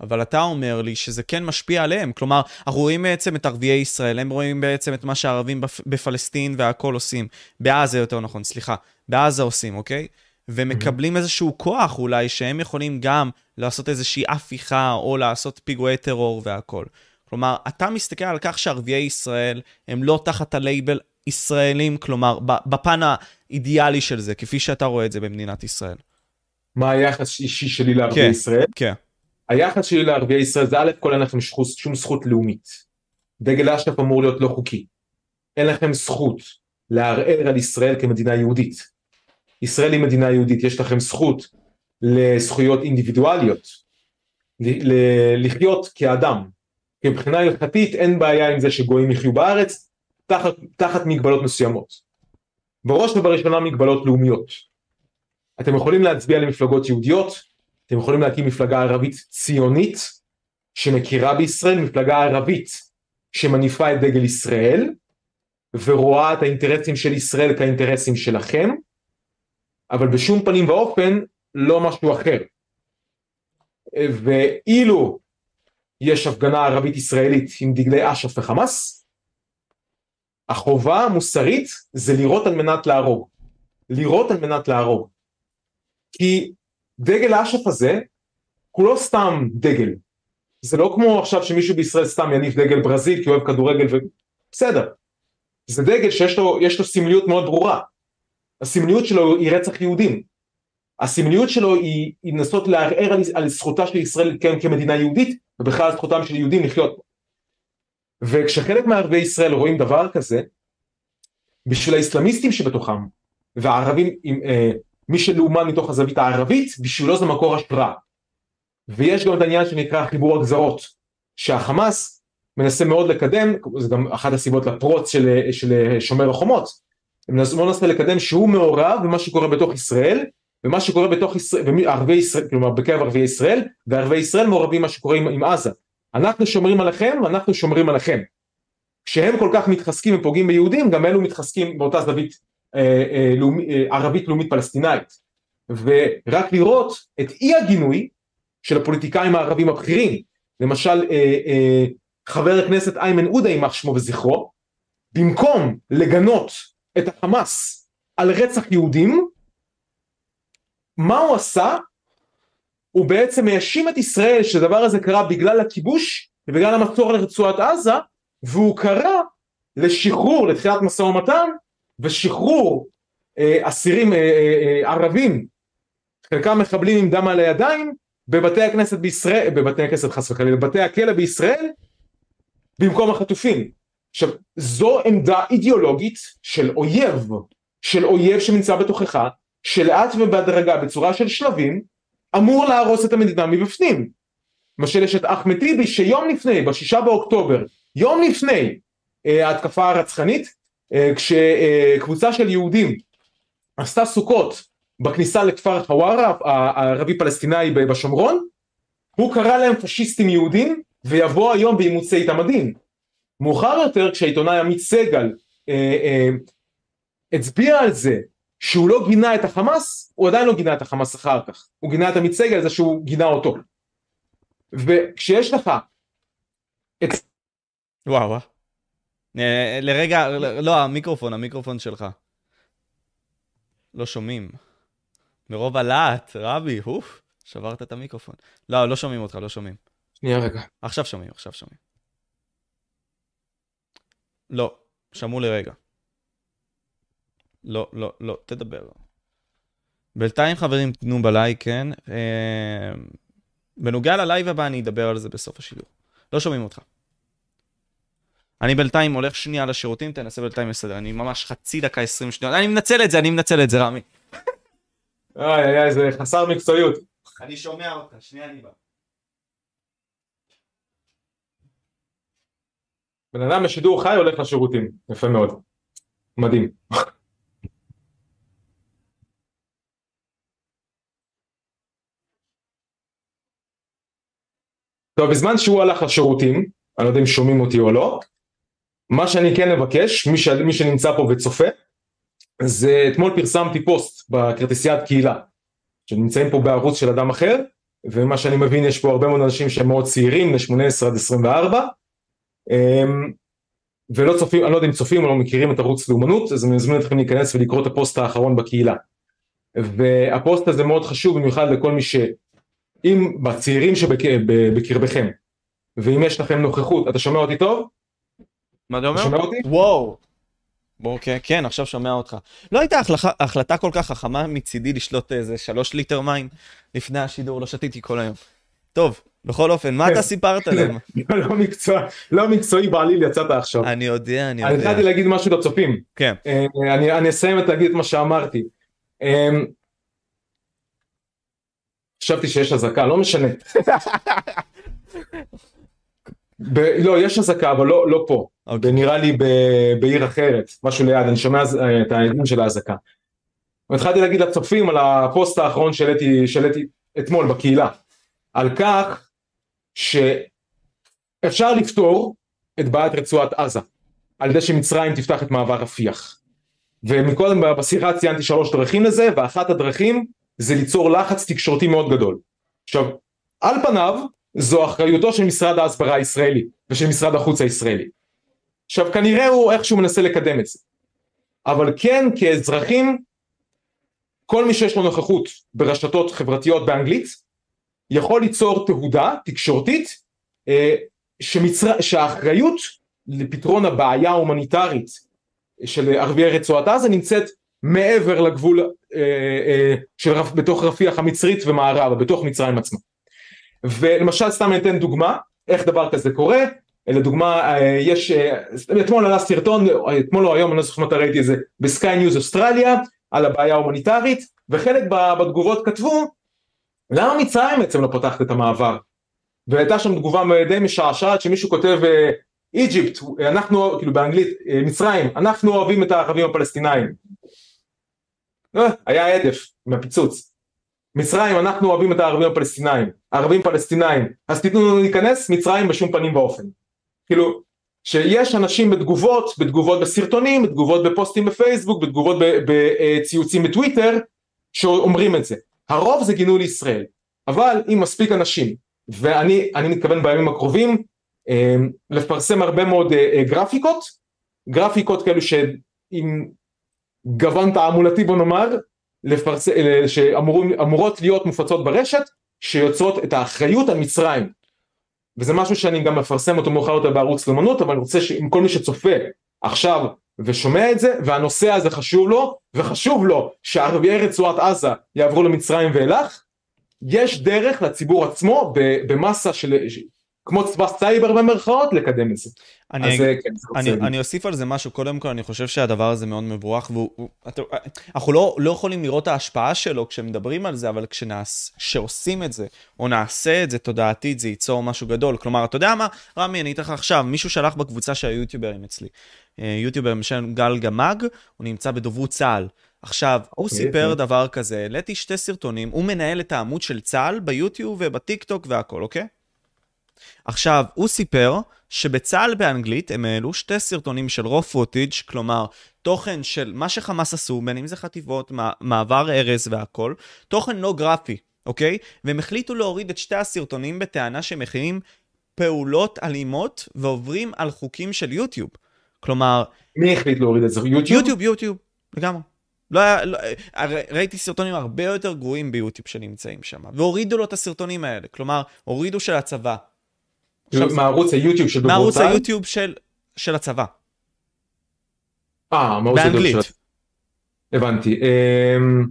אבל אתה אומר לי שזה כן משפיע עליהם. כלומר, אנחנו רואים בעצם את ערביי ישראל, הם רואים בעצם את מה שהערבים בפלסטין והכל עושים. בעזה יותר נכון, סליחה. בעזה עושים, אוקיי? ומקבלים mm-hmm. איזשהו כוח אולי שהם יכולים גם לעשות איזושהי הפיכה או לעשות פיגועי טרור והכל. כלומר, אתה מסתכל על כך שערביי ישראל הם לא תחת הלייבל ישראלים, כלומר, בפן האידיאלי של זה, כפי שאתה רואה את זה במדינת ישראל. מה היחס אישי שלי לערביי כן, ישראל? כן. היחס שלי לערביי ישראל זה א' כל אין לכם שום זכות לאומית. דגל אש"ף אמור להיות לא חוקי. אין לכם זכות לערער על ישראל כמדינה יהודית. ישראל היא מדינה יהודית, יש לכם זכות לזכויות אינדיבידואליות, לחיות כאדם. מבחינה הלכתית אין בעיה עם זה שגויים יחיו בארץ תחת, תחת מגבלות מסוימות. בראש ובראשונה מגבלות לאומיות. אתם יכולים להצביע למפלגות יהודיות, אתם יכולים להקים מפלגה ערבית ציונית שמכירה בישראל, מפלגה ערבית שמניפה את דגל ישראל ורואה את האינטרסים של ישראל כאינטרסים שלכם, אבל בשום פנים ואופן לא משהו אחר. ואילו יש הפגנה ערבית ישראלית עם דגלי אש"ף וחמאס, החובה המוסרית זה לירות על מנת להרוג. לירות על מנת להרוג. כי דגל אש"ף הזה הוא לא סתם דגל. זה לא כמו עכשיו שמישהו בישראל סתם יניף דגל ברזיל כי הוא אוהב כדורגל ו... בסדר. זה דגל שיש לו, לו סמליות מאוד ברורה. הסמליות שלו היא רצח יהודים. הסמליות שלו היא, לנסות לערער על, על זכותה של ישראל להתקיים כמדינה יהודית ובכלל על זכותם של יהודים לחיות. וכשחלק מערביי ישראל רואים דבר כזה, בשביל האסלאמיסטים שבתוכם והערבים, אה, מי שלאומן מתוך הזווית הערבית, בשבילו זה מקור השראה. ויש גם את העניין שנקרא חיבור הגזרות, שהחמאס מנסה מאוד לקדם, זה גם אחת הסיבות לפרוץ של, של שומר החומות, הוא מנסה לקדם שהוא מעורב במה שקורה בתוך ישראל, ומה שקורה בתוך ישראל, וערבי ישראל, כלומר בקרב ערביי ישראל, וערביי ישראל מעורבים במה שקורה עם, עם עזה. אנחנו שומרים עליכם ואנחנו שומרים עליכם. כשהם כל כך מתחזקים ופוגעים ביהודים, גם אלו מתחזקים באותה זווית אה, אה, אה, ערבית לאומית פלסטינאית. ורק לראות את אי הגינוי של הפוליטיקאים הערבים הבכירים, למשל חבר הכנסת איימן עודה יימח שמו וזכרו, במקום לגנות את החמאס על רצח יהודים, מה הוא עשה? הוא בעצם האשים את ישראל שהדבר הזה קרה בגלל הכיבוש ובגלל המצור על רצועת עזה, והוא קרא לשחרור, לתחילת משא ומתן, ושחרור אה, אסירים אה, אה, ערבים, חלקם מחבלים עם דם על הידיים, בבתי הכנסת בישראל, בבתי הכנסת חס וחלילה, בבתי הכלא בישראל, במקום החטופים. עכשיו, זו עמדה אידיאולוגית של אויב, של אויב שנמצא בתוכך, שלאט ובהדרגה בצורה של שלבים, אמור להרוס את המדינה מבפנים. למשל יש את אחמד טיבי שיום לפני, בשישה באוקטובר, יום לפני ההתקפה הרצחנית, כשקבוצה של יהודים עשתה סוכות בכניסה לכפר חווארה הערבי פלסטיני בשומרון, הוא קרא להם פשיסטים יהודים ויבוא היום וימוצא איתם הדין. מאוחר יותר כשהעיתונאי עמית סגל אה, אה, הצביע על זה שהוא לא גינה את החמאס, הוא עדיין לא גינה את החמאס אחר כך, הוא גינה את עמית סגל זה שהוא גינה אותו. וכשיש לך את... וואו. אה, לרגע, לא, המיקרופון, המיקרופון שלך. לא שומעים. מרוב הלהט, רבי, אוף, שברת את המיקרופון. לא, לא שומעים אותך, לא שומעים. שנייה רגע. עכשיו שומעים, עכשיו שומעים. לא, שמעו לרגע. לא, לא, לא, תדבר. בינתיים חברים, תנו בלייק, כן? אה, בנוגע ללייב הבא, אני אדבר על זה בסוף השידור. לא שומעים אותך. אני בינתיים הולך שנייה לשירותים, תנסה בינתיים לסדר. אני ממש חצי דקה, עשרים שניות. אני מנצל את זה, אני מנצל את זה, רמי. איי איי איי, זה חסר מקצועיות. אני שומע אותך, שנייה אני בא. בן אדם בשידור חי הולך לשירותים, יפה מאוד. מדהים. טוב, בזמן שהוא הלך לשירותים, אני לא יודע אם שומעים אותי או לא, מה שאני כן מבקש, מי, ש... מי שנמצא פה וצופה, זה אתמול פרסמתי פוסט בכרטיסיית קהילה, שנמצאים פה בערוץ של אדם אחר, ומה שאני מבין יש פה הרבה מאוד אנשים שהם מאוד צעירים, בני 18 עד 24, אמ, ולא צופים, אני לא יודע אם צופים או לא מכירים את ערוץ לאומנות, אז אני מזמין אתכם להיכנס ולקרוא את הפוסט האחרון בקהילה. והפוסט הזה מאוד חשוב במיוחד לכל מי ש... אם בצעירים שבקרבכם, ואם יש לכם נוכחות, אתה שומע אותי טוב? מה אתה אומר? שומע אותי? וואו. אוקיי, כן, עכשיו שומע אותך. לא הייתה החלטה, החלטה כל כך חכמה מצידי לשלוט איזה שלוש ליטר מים לפני השידור, לא שתיתי כל היום. טוב, בכל אופן, מה אתה סיפרת [LAUGHS] להם? לא מקצוע, לא מקצועי בעליל יצאת עכשיו. אני יודע, אני יודע. אני התחלתי להגיד משהו לצופים. כן. אה, אני אסיים את להגיד את מה שאמרתי. אה, חשבתי שיש אזעקה, לא משנה. [LAUGHS] ב, לא, יש אזעקה, אבל לא, לא פה. אוקיי. נראה לי ב, בעיר אחרת, משהו ליד, אני שומע את העדים של האזעקה. התחלתי להגיד לצופים על הפוסט האחרון שהעליתי אתמול בקהילה, על כך שאפשר לפתור את בעיית רצועת עזה, על ידי שמצרים תפתח את מעבר רפיח. ומקודם בשיחה ציינתי שלוש דרכים לזה, ואחת הדרכים זה ליצור לחץ תקשורתי מאוד גדול. עכשיו, על פניו, זו אחריותו של משרד ההסברה הישראלי ושל משרד החוץ הישראלי. עכשיו כנראה הוא איכשהו מנסה לקדם את זה. אבל כן כאזרחים, כל מי שיש לו נוכחות ברשתות חברתיות באנגלית, יכול ליצור תהודה תקשורתית אה, שמצר... שהאחריות לפתרון הבעיה ההומניטרית של ערביי רצועת עזה נמצאת מעבר לגבול אה, אה, של בתוך רפיח המצרית ומערבה, בתוך מצרים עצמה. ולמשל סתם אני אתן דוגמה איך דבר כזה קורה, לדוגמה יש, אתמול עלה סרטון, אתמול או היום אני לא זוכר מתי ראיתי את זה, ב Sky News Australia על הבעיה ההומניטרית וחלק בתגובות כתבו למה מצרים בעצם לא פותחת את המעבר והייתה שם תגובה די משעשעת שמישהו כותב Egypt, אנחנו, כאילו באנגלית, מצרים, אנחנו אוהבים את הערבים הפלסטינאים. היה הדף מהפיצוץ. מצרים, אנחנו אוהבים את הערבים הפלסטינאים. ערבים פלסטינאים. אז תיתנו לנו להיכנס, מצרים בשום פנים ואופן. כאילו, שיש אנשים בתגובות, בתגובות בסרטונים, בתגובות בפוסטים בפייסבוק, בתגובות בציוצים בטוויטר, שאומרים את זה. הרוב זה גינוי לישראל. אבל אם מספיק אנשים, ואני מתכוון בימים הקרובים, אמ, לפרסם הרבה מאוד אה, אה, גרפיקות, גרפיקות כאלו שעם גוון תעמולתי בוא נאמר, לפרס... אה, שאמורות להיות מופצות ברשת, שיוצרות את האחריות על מצרים. וזה משהו שאני גם מפרסם אותו מאוחר יותר בערוץ לאמנות, אבל אני רוצה שעם כל מי שצופה עכשיו ושומע את זה, והנושא הזה חשוב לו, וחשוב לו שערביי רצועת עזה יעברו למצרים ואילך, יש דרך לציבור עצמו במסה של כמו צבא סייבר במרכאות לקדם את זה. אני, אז, כן, אני, אני אוסיף על זה משהו, קודם כל אני חושב שהדבר הזה מאוד מבורך, ואנחנו לא, לא יכולים לראות את ההשפעה שלו כשמדברים על זה, אבל כשעושים את זה, או נעשה את זה תודעתית, זה ייצור משהו גדול. כלומר, אתה יודע מה, רמי, אני אתן לך עכשיו, מישהו שלח בקבוצה של היוטיוברים אצלי, אה, יוטיובר בשם גל גמג, הוא נמצא בדוברות צה"ל. עכשיו, הוא אוקיי, סיפר אוקיי. דבר כזה, העליתי שתי סרטונים, הוא מנהל את העמוד של צה"ל ביוטיוב ובטיק טוק והכל, אוקיי? עכשיו, הוא סיפר שבצה"ל באנגלית הם העלו שתי סרטונים של רוב footage, כלומר, תוכן של מה שחמאס עשו, בין אם זה חטיבות, מעבר ארז והכל, תוכן לא גרפי, אוקיי? והם החליטו להוריד את שתי הסרטונים בטענה שהם מכינים פעולות אלימות ועוברים על חוקים של יוטיוב. כלומר... מי החליט להוריד את זה? יוטיוב? יוטיוב, יוטיוב, לגמרי. לא היה, לא, ראיתי סרטונים הרבה יותר גרועים ביוטיוב שנמצאים שם, והורידו לו את הסרטונים האלה, כלומר, הורידו של הצבא, מערוץ היוטיוב של דוברות מערוץ היוטיוב של, של הצבא. אה, מערוץ היוטיוב של... הבנתי. אמ,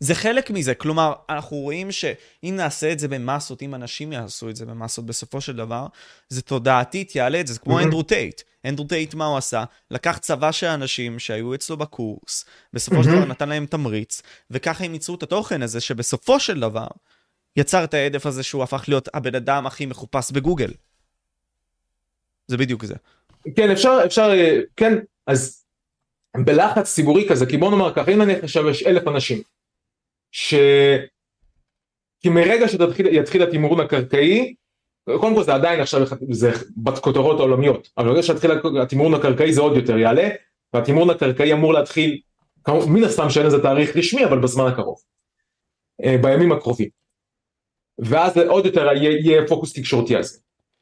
זה חלק מזה, כלומר, אנחנו רואים שאם נעשה את זה במסות, אם אנשים יעשו את זה במסות, בסופו של דבר, זה תודעתית יעלה את זה, זה כמו אנדרו טייט. אנדרו טייט, מה הוא עשה? לקח צבא של אנשים שהיו אצלו בקורס, בסופו של דבר נתן להם תמריץ, וככה הם ייצרו את התוכן הזה, שבסופו של דבר, יצר את ההדף הזה שהוא הפך להיות הבן אדם הכי מחופש בגוגל. זה בדיוק זה. כן, אפשר, אפשר, אה, כן, אז בלחץ ציבורי כזה, כי בוא נאמר ככה, אם נניח עכשיו יש אלף אנשים, ש... כי מרגע שיתחיל התמרון הקרקעי, קודם כל זה עדיין עכשיו, זה בכותרות העולמיות, אבל ברגע שיתחיל התמרון הקרקעי זה עוד יותר יעלה, והתמרון הקרקעי אמור להתחיל, מן הסתם שאין לזה תאריך רשמי, אבל בזמן הקרוב, אה, בימים הקרובים. ואז עוד יותר יהיה, פוקוס תקשורתי על זה.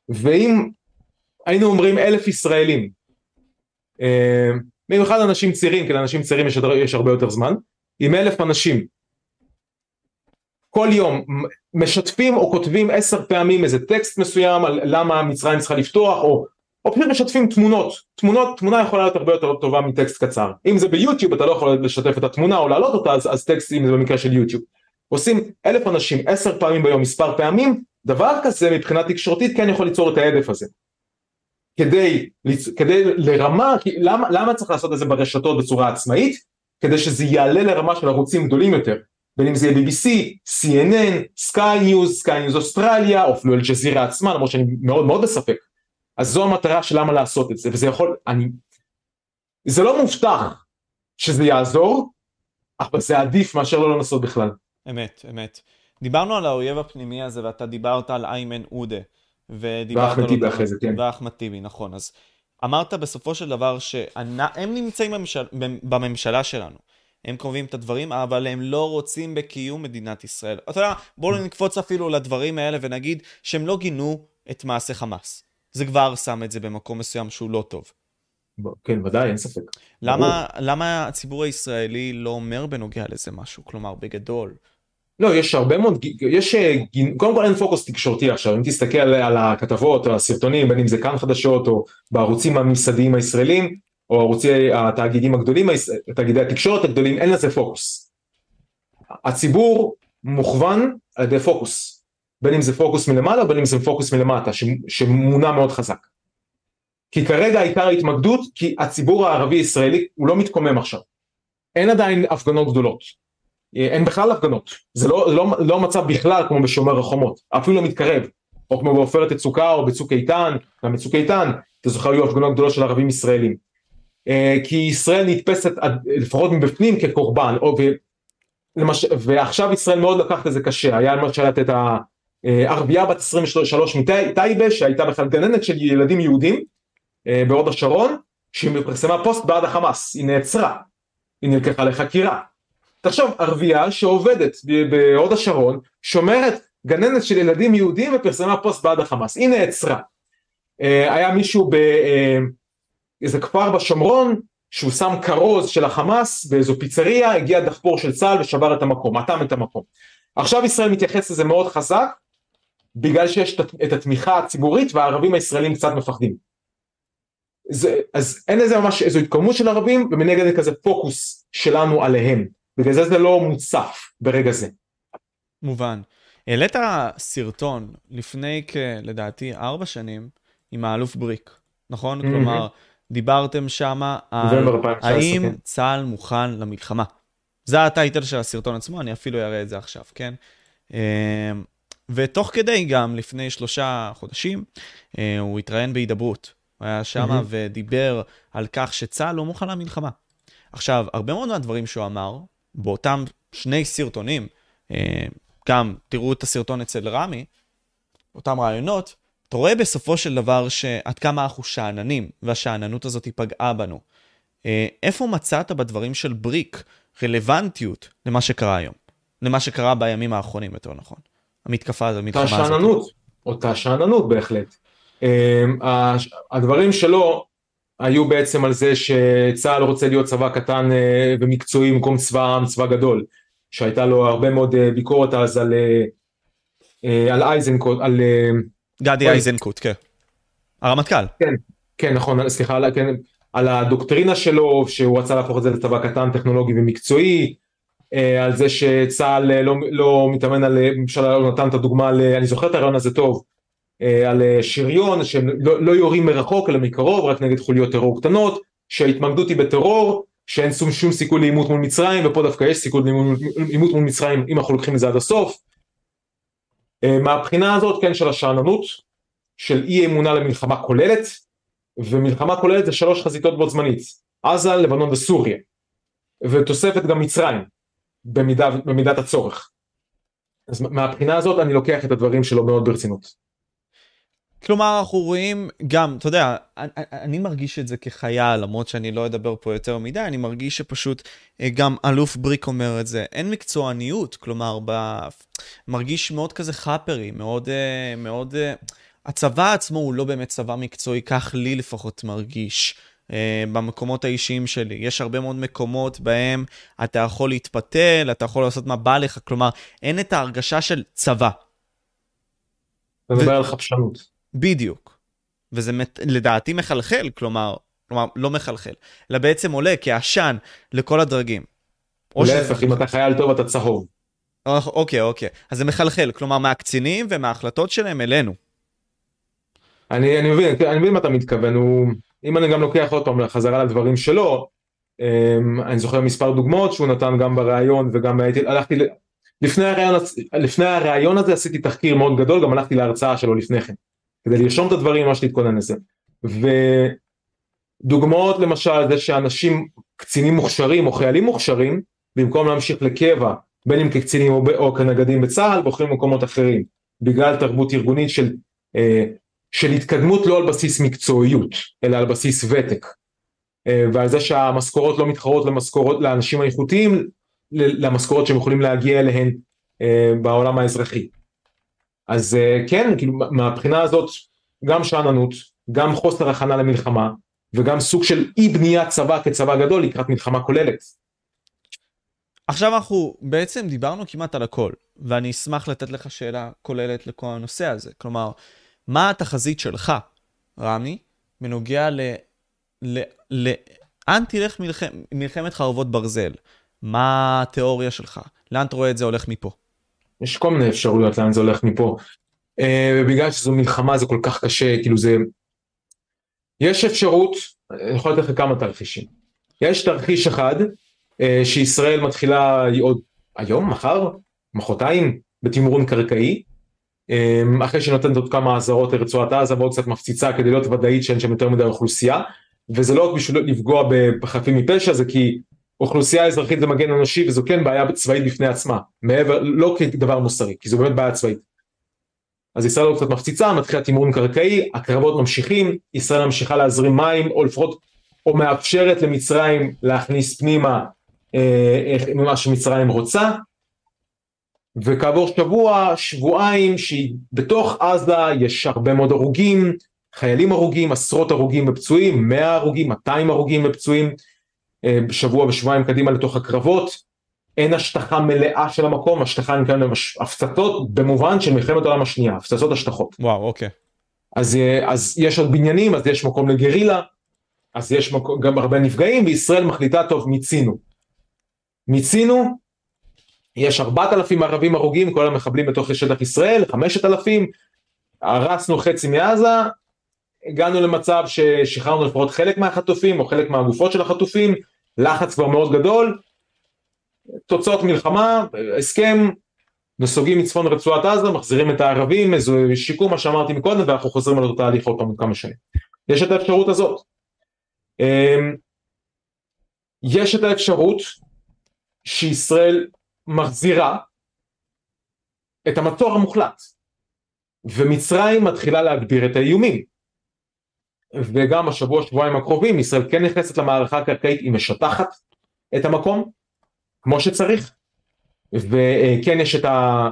ואם היינו אומרים אלף ישראלים, אה, במיוחד אנשים צעירים, כי לאנשים צעירים יש, יש הרבה יותר זמן, עם אלף אנשים כל יום משתפים או כותבים עשר פעמים איזה טקסט מסוים על למה מצרים צריכה לפתוח או, או פשוט משתפים תמונות, תמונות, תמונה יכולה להיות הרבה יותר טובה מטקסט קצר, אם זה ביוטיוב אתה לא יכול לשתף את התמונה או להעלות אותה אז, אז טקסט אם זה במקרה של יוטיוב עושים אלף אנשים עשר פעמים ביום מספר פעמים, דבר כזה מבחינה תקשורתית כן יכול ליצור את ההדף הזה. כדי, כדי לרמה, למה, למה צריך לעשות את זה ברשתות בצורה עצמאית? כדי שזה יעלה לרמה של ערוצים גדולים יותר, בין אם זה יהיה BBC, CNN, Sky News, Sky News Australia, או אפילו אל-ג'זירה עצמה, למרות שאני מאוד מאוד בספק. אז זו המטרה של למה לעשות את זה, וזה יכול, אני, זה לא מובטח שזה יעזור, אבל זה עדיף מאשר לא לנסות בכלל. אמת, אמת. דיברנו על האויב הפנימי הזה, ואתה דיברת על איימן עודה. ואחמד טיבי אחרי זה, כן. ואחמד טיבי, נכון. אז אמרת בסופו של דבר שהם נמצאים בממשל, בממשלה שלנו. הם קובעים את הדברים, אבל הם לא רוצים בקיום מדינת ישראל. אתה יודע, בואו נקפוץ אפילו לדברים האלה ונגיד שהם לא גינו את מעשה חמאס. זה כבר שם את זה במקום מסוים שהוא לא טוב. כן, ודאי, אין ספק. למה, למה הציבור הישראלי לא אומר בנוגע לזה משהו? כלומר, בגדול. לא, יש הרבה מאוד, יש, אה, קודם כל אין פוקוס תקשורתי עכשיו, אם תסתכל על הכתבות, על הסרטונים, בין אם זה כאן חדשות או בערוצים הממסדיים הישראלים, או ערוצי התאגידים הגדולים, תאגידי התקשורת הגדולים, אין לזה פוקוס. הציבור מוכוון על ידי פוקוס, בין אם זה פוקוס מלמעלה, בין אם זה פוקוס מלמטה, שמונע מאוד חזק. כי כרגע העיקר ההתמקדות, כי הציבור הערבי ישראלי הוא לא מתקומם עכשיו. אין עדיין הפגנות גדולות. אין בכלל הפגנות. זה לא, לא, לא מצב בכלל כמו בשומר החומות, אפילו לא מתקרב. או כמו בעופרת יצוקה או בצוק איתן, גם בצוק איתן, אתה זוכר היו הפגנות גדולות של ערבים ישראלים. אה, כי ישראל נתפסת לפחות מבפנים כקורבן, או, ו, למש, ועכשיו ישראל מאוד לקחת את זה קשה, היה למשל את הערבייה בת 23 מטייבה שהייתה בכלל גננת של ילדים יהודים אה, בהוד השרון, שהיא פרסמה פוסט בעד החמאס, היא נעצרה, היא נלקחה לחקירה. תחשוב, ערבייה שעובדת בהוד השרון, שומרת גננת של ילדים יהודים ופרסמה פוסט בעד החמאס, היא נעצרה. אה, היה מישהו באיזה כפר בשומרון, שהוא שם כרוז של החמאס באיזו פיצריה, הגיע דחפור של צה"ל ושבר את המקום, אטם את המקום. עכשיו ישראל מתייחס לזה מאוד חזק, בגלל שיש את התמיכה הציבורית והערבים הישראלים קצת מפחדים. זה, אז אין לזה ממש איזו התקוממות של ערבים ומנגד כזה פוקוס שלנו עליהם. בגלל זה זה לא מוצף ברגע זה. מובן. העלית סרטון לפני כלדעתי ארבע שנים עם האלוף בריק, נכון? Mm-hmm. כלומר, דיברתם שם על האם כן. צה"ל מוכן למלחמה. זה הטייטל של הסרטון עצמו, אני אפילו אראה את זה עכשיו, כן? אמ, ותוך כדי גם, לפני שלושה חודשים, אה, הוא התראיין בהידברות. הוא היה שם mm-hmm. ודיבר על כך שצה"ל לא מוכן למלחמה. עכשיו, הרבה מאוד מהדברים שהוא אמר, באותם שני סרטונים, אה, גם תראו את הסרטון אצל רמי, אותם רעיונות, אתה רואה בסופו של דבר שעד כמה אנחנו שאננים, והשאננות הזאת פגעה בנו. אה, איפה מצאת בדברים של בריק רלוונטיות למה שקרה היום? למה שקרה בימים האחרונים, יותר נכון. המתקפה הזאת, המלחמה הזאת. אותה שאננות, אותה שאננות בהחלט. אה, הדברים שלו היו בעצם על זה שצה"ל רוצה להיות צבא קטן אה, ומקצועי במקום צבא עם, צבא גדול, שהייתה לו הרבה מאוד אה, ביקורת אז על, אה, על אייזנקוט, על... גדי אייזנקוט, כן. הרמטכ"ל. כן, כן, נכון, סליחה, כן, על הדוקטרינה שלו, שהוא רצה להפוך את זה לצבא קטן, טכנולוגי ומקצועי, על זה שצה"ל לא, לא מתאמן על, למשל הוא נתן את הדוגמה, אני זוכר את הרעיון הזה טוב, על אה, שריון שהם לא, לא יורים מרחוק אלא מקרוב רק נגד חוליות טרור קטנות שההתמקדות היא בטרור שאין שום, שום סיכוי לעימות מול מצרים ופה דווקא יש סיכוי לעימות מול מצרים אם אנחנו לוקחים את זה עד הסוף. אה, מהבחינה הזאת כן של השאננות של אי אמונה למלחמה כוללת ומלחמה כוללת זה שלוש חזיתות בו זמנית עזה, לבנון וסוריה ותוספת גם מצרים במידה, במידת הצורך. אז מהבחינה הזאת אני לוקח את הדברים שלו מאוד ברצינות. כלומר, אנחנו רואים גם, אתה יודע, אני, אני מרגיש את זה כחייל, למרות שאני לא אדבר פה יותר מדי, אני מרגיש שפשוט אה, גם אלוף בריק אומר את זה, אין מקצועניות, כלומר, ב... מרגיש מאוד כזה חאפרי, מאוד, אה, מאוד, אה, הצבא עצמו הוא לא באמת צבא מקצועי, כך לי לפחות מרגיש. במקומות האישיים שלי. יש הרבה מאוד מקומות בהם אתה יכול להתפתל, אתה יכול לעשות מה בא לך, כלומר, אין את ההרגשה של צבא. אתה מדבר ו... על חפשנות. בדיוק. וזה לדעתי מחלחל, כלומר, כלומר, לא מחלחל, אלא בעצם עולה כעשן לכל הדרגים. להפך, אם אתה חייל טוב אתה צהוב. אוקיי, אוקיי. אז זה מחלחל, כלומר, מהקצינים ומההחלטות שלהם אלינו. אני, אני מבין, אני מבין מה אתה מתכוון, הוא, אם אני גם לוקח עוד פעם חזרה לדברים שלו, אמ, אני זוכר מספר דוגמאות שהוא נתן גם בריאיון וגם הייתי, הלכתי, לפני הריאיון, לפני הריאיון הזה עשיתי תחקיר מאוד גדול, גם הלכתי להרצאה שלו לפני כן. כדי לרשום את הדברים ממש להתכונן לזה. ודוגמאות למשל זה שאנשים, קצינים מוכשרים או חיילים מוכשרים, במקום להמשיך לקבע, בין אם כקצינים או, או כנגדים בצה"ל, בוחרים מקומות אחרים, בגלל תרבות ארגונית של, אה, של התקדמות לא על בסיס מקצועיות, אלא על בסיס ותק. אה, ועל זה שהמשכורות לא מתחרות למשכורות, לאנשים האיכותיים, למשכורות שהם יכולים להגיע אליהן אה, בעולם האזרחי. אז אה, כן, כאילו מהבחינה הזאת גם שאננות, גם חוסר הכנה למלחמה, וגם סוג של אי בניית צבא כצבא גדול לקראת מלחמה כוללת. עכשיו אנחנו בעצם דיברנו כמעט על הכל, ואני אשמח לתת לך שאלה כוללת לכל הנושא הזה. כלומר, מה התחזית שלך, רמי, בנוגע ל... ל... לאן תלך מלח... מלחמת חרבות ברזל? מה התיאוריה שלך? לאן אתה רואה את זה הולך מפה? יש כל מיני אפשרויות לאן זה הולך מפה. Uh, בגלל שזו מלחמה זה כל כך קשה, כאילו זה... יש אפשרות, אני יכול לתת לך כמה תרחישים. יש תרחיש אחד, uh, שישראל מתחילה עוד היום, מחר, מחרתיים, בתמרון קרקעי, um, אחרי שהיא נותנת עוד כמה אזהרות לרצועת עזה ועוד קצת מפציצה כדי להיות ודאית שאין שם יותר מדי אוכלוסייה, וזה לא רק בשביל לפגוע בחפים מפשע, זה כי אוכלוסייה אזרחית זה מגן אנושי וזו כן בעיה צבאית בפני עצמה, מעבר, לא כדבר מוסרי, כי זו באמת בעיה צבאית. אז ישראל לא קצת מפציצה, מתחילה תמרון קרקעי, הקרבות ממשיכים, ישראל ממשיכה להזרים מים, או לפחות, או מאפשרת למצרים להכניס פנימה אה, ממה שמצרים רוצה, וכעבור שבוע, שבועיים, שהיא בתוך עזה יש הרבה מאוד הרוגים, חיילים הרוגים, עשרות הרוגים ופצועים, 100 הרוגים, 200 הרוגים ופצועים, אה, שבוע ושבועיים קדימה לתוך הקרבות, אין השטחה מלאה של המקום, השטחה נקרא להם הפצצות במובן של מלחמת העולם השנייה, הפצצות השטחות. וואו, אוקיי. אז, אה, אז יש עוד בניינים, אז יש מקום לגרילה, אז יש מקום, גם הרבה נפגעים, וישראל מחליטה, טוב, מיצינו. מיצינו, יש ארבעת אלפים ערבים הרוגים, כל המחבלים בתוך שטח ישראל, חמשת אלפים, הרסנו חצי מעזה, הגענו למצב ששחררנו לפחות חלק מהחטופים, או חלק מהגופות של החטופים, לחץ כבר מאוד גדול, תוצאות מלחמה, הסכם, נסוגים מצפון רצועת עזה, מחזירים את הערבים, איזה שיקום מה שאמרתי מקודם, ואנחנו חוזרים על אותו תהליך עוד פעם כמה שנים. יש את האפשרות הזאת. אמ, יש את האפשרות שישראל מחזירה את המצור המוחלט, ומצרים מתחילה להגביר את האיומים. וגם השבוע שבועיים הקרובים ישראל כן נכנסת למערכה הקרקעית, היא משטחת את המקום, כמו שצריך, וכן יש את ה...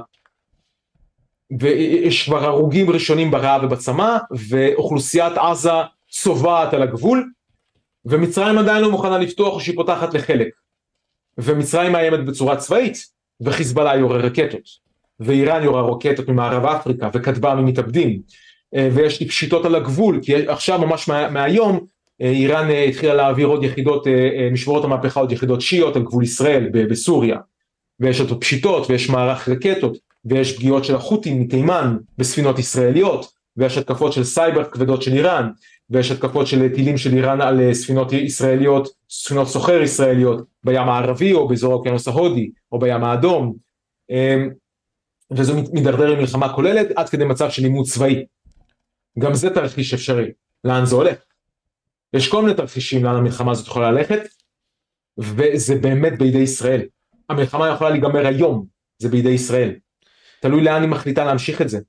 ויש כבר הרוגים ראשונים ברעב ובצמא, ואוכלוסיית עזה צובעת על הגבול, ומצרים עדיין לא מוכנה לפתוח או שהיא פותחת לחלק. ומצרים מאיימת בצורה צבאית, וחיזבאללה יורה רקטות, ואיראן יורה רקטות ממערב אפריקה, וכטב"מים מתאבדים, ויש לי פשיטות על הגבול, כי עכשיו ממש מה, מהיום אה, איראן אה, התחילה להעביר עוד יחידות, אה, משמרות המהפכה עוד יחידות שיעיות על גבול ישראל בסוריה ויש עוד פשיטות ויש מערך רקטות ויש פגיעות של החות'ים מתימן בספינות ישראליות ויש התקפות של סייבר כבדות של איראן ויש התקפות של טילים של איראן על ספינות ישראליות, ספינות סוחר ישראליות בים הערבי או באזור האוקיינוס ההודי או בים האדום וזה מידרדר למלחמה כוללת עד כדי מצב של לימוד צבאי. גם זה תרחיש אפשרי, לאן זה הולך. יש כל מיני תרחישים לאן המלחמה הזאת יכולה ללכת, וזה באמת בידי ישראל. המלחמה יכולה להיגמר היום, זה בידי ישראל. תלוי לאן היא מחליטה להמשיך את זה.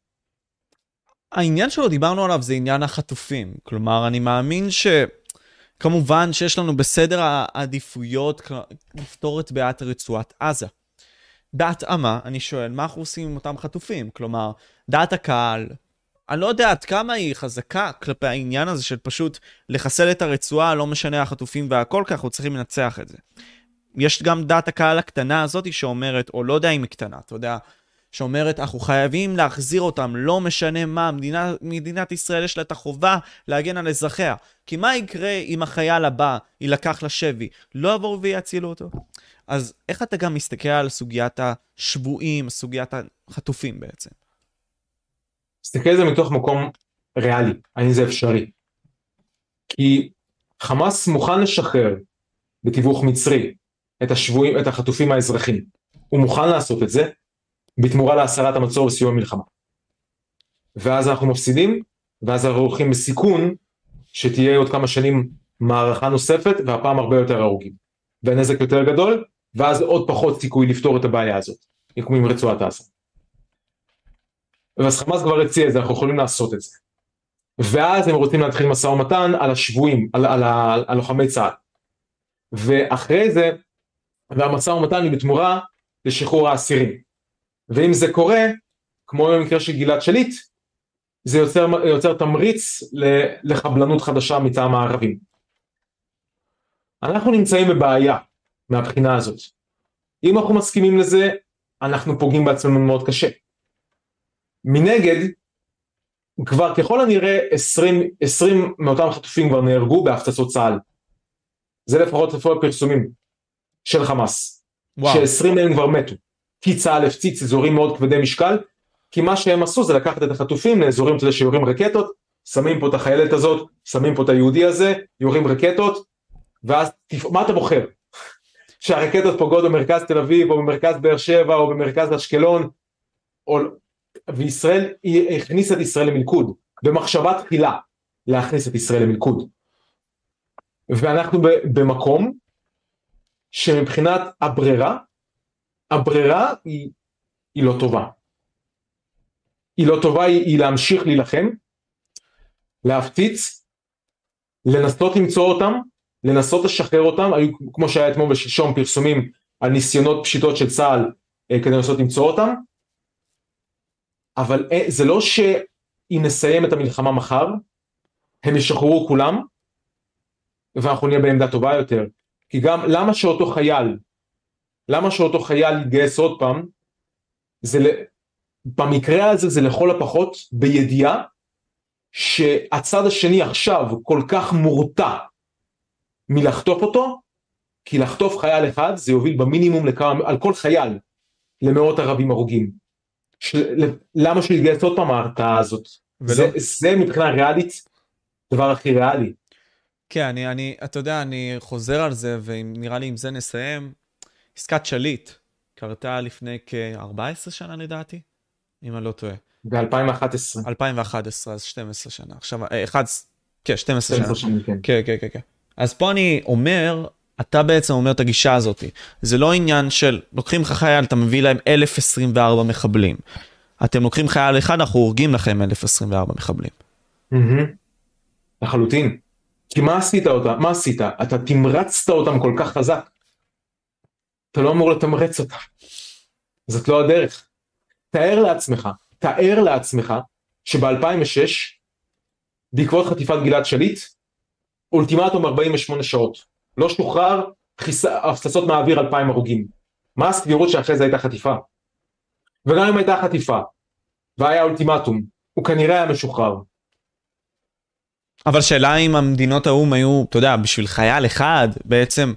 העניין שלו דיברנו עליו זה עניין החטופים. כלומר, אני מאמין ש... כמובן שיש לנו בסדר העדיפויות לפתור את בעיית רצועת עזה. בהתאמה, אני שואל, מה אנחנו עושים עם אותם חטופים? כלומר, דעת הקהל, אני לא יודע עד כמה היא חזקה כלפי העניין הזה של פשוט לחסל את הרצועה, לא משנה החטופים והכל, כי אנחנו צריכים לנצח את זה. יש גם דעת הקהל הקטנה הזאת שאומרת, או לא יודע אם היא קטנה, אתה יודע, שאומרת, אנחנו חייבים להחזיר אותם, לא משנה מה, מדינה, מדינת ישראל יש לה את החובה להגן על אזרחיה. כי מה יקרה אם החייל הבא יילקח לשבי? לא יבואו ויצילו אותו? אז איך אתה גם מסתכל על סוגיית השבויים, סוגיית החטופים בעצם? תסתכל על זה מתוך מקום ריאלי, האם זה אפשרי. כי חמאס מוכן לשחרר בתיווך מצרי את השבויים, את החטופים האזרחים. הוא מוכן לעשות את זה בתמורה להסרת המצור וסיום המלחמה. ואז אנחנו מפסידים, ואז אנחנו הולכים בסיכון שתהיה עוד כמה שנים מערכה נוספת והפעם הרבה יותר הרוגים. והנזק יותר גדול, ואז עוד פחות סיכוי לפתור את הבעיה הזאת, עם רצועת עזה. ואז חמאס כבר הציע את זה, אנחנו יכולים לעשות את זה. ואז הם רוצים להתחיל משא ומתן על השבויים, על, על, על, על לוחמי צה"ל. ואחרי זה, והמשא ומתן היא בתמורה לשחרור האסירים. ואם זה קורה, כמו במקרה של גלעד שליט, זה יוצר, יוצר תמריץ לחבלנות חדשה מטעם הערבים. אנחנו נמצאים בבעיה מהבחינה הזאת. אם אנחנו מסכימים לזה, אנחנו פוגעים בעצמנו מאוד קשה. מנגד, כבר ככל הנראה 20, 20 מאותם חטופים כבר נהרגו בהפצצות צה"ל. זה לפחות לפי הפרסומים של חמאס. ש-20 מהם כבר מתו. כי צה"ל הפציץ אזורים מאוד כבדי משקל, כי מה שהם עשו זה לקחת את החטופים לאזורים יודע, שיורים רקטות, שמים פה את החיילת הזאת, שמים פה את היהודי הזה, יורים רקטות, ואז מה אתה בוחר? שהרקטות פוגעות במרכז תל אביב או במרכז באר שבע או במרכז אשקלון, או... וישראל הכניסה את ישראל למלכוד, במחשבה תחילה להכניס את ישראל למלכוד. ואנחנו במקום שמבחינת הברירה, הברירה היא, היא לא טובה. היא לא טובה, היא, היא להמשיך להילחם, להפציץ, לנסות למצוא אותם, לנסות לשחרר אותם, היו כמו שהיה אתמול ושלשום פרסומים על ניסיונות פשיטות של צה"ל אה, כדי לנסות למצוא אותם, אבל אה, זה לא שאם נסיים את המלחמה מחר, הם ישחררו כולם, ואנחנו נהיה בעמדה טובה יותר. כי גם למה שאותו חייל, למה שאותו חייל יתגייס עוד פעם, זה במקרה הזה זה לכל הפחות בידיעה שהצד השני עכשיו כל כך מורתע מלחטוף אותו, כי לחטוף חייל אחד זה יוביל במינימום לכמה, על כל חייל למאות ערבים הרוגים. של, למה שהוא יתגייס עוד פעם ההרתעה הזאת? ולא... זה, זה מבחינה ריאלית הדבר הכי ריאלי. כן, אני, אני, אתה יודע, אני חוזר על זה, ונראה לי עם זה נסיים. עסקת שליט קרתה לפני כ-14 שנה לדעתי, אם אני לא טועה. ב-2011. 2011, אז 12 שנה. עכשיו, 11, אה, כן, 12 שנה. שנים, כן. כן, כן, כן, כן. אז פה אני אומר, אתה בעצם אומר את הגישה הזאת. זה לא עניין של, לוקחים לך חייל, אתה מביא להם 1024 מחבלים. אתם לוקחים חייל אחד, אנחנו הורגים לכם 1024 מחבלים. לחלוטין. כי מה עשית אותה? מה עשית? אתה תמרצת אותם כל כך חזק. אתה לא אמור לתמרץ אותם. זאת לא הדרך. תאר לעצמך, תאר לעצמך שב-2006, בעקבות חטיפת גלעד שליט, אולטימטום 48 שעות. לא שוחרר, הפצצות מהאוויר 2,000 הרוגים. מה הסבירות שאחרי זה הייתה חטיפה? וגם אם הייתה חטיפה, והיה אולטימטום, הוא כנראה היה משוחרר. אבל שאלה אם המדינות האו"ם היו, אתה יודע, בשביל חייל אחד, בעצם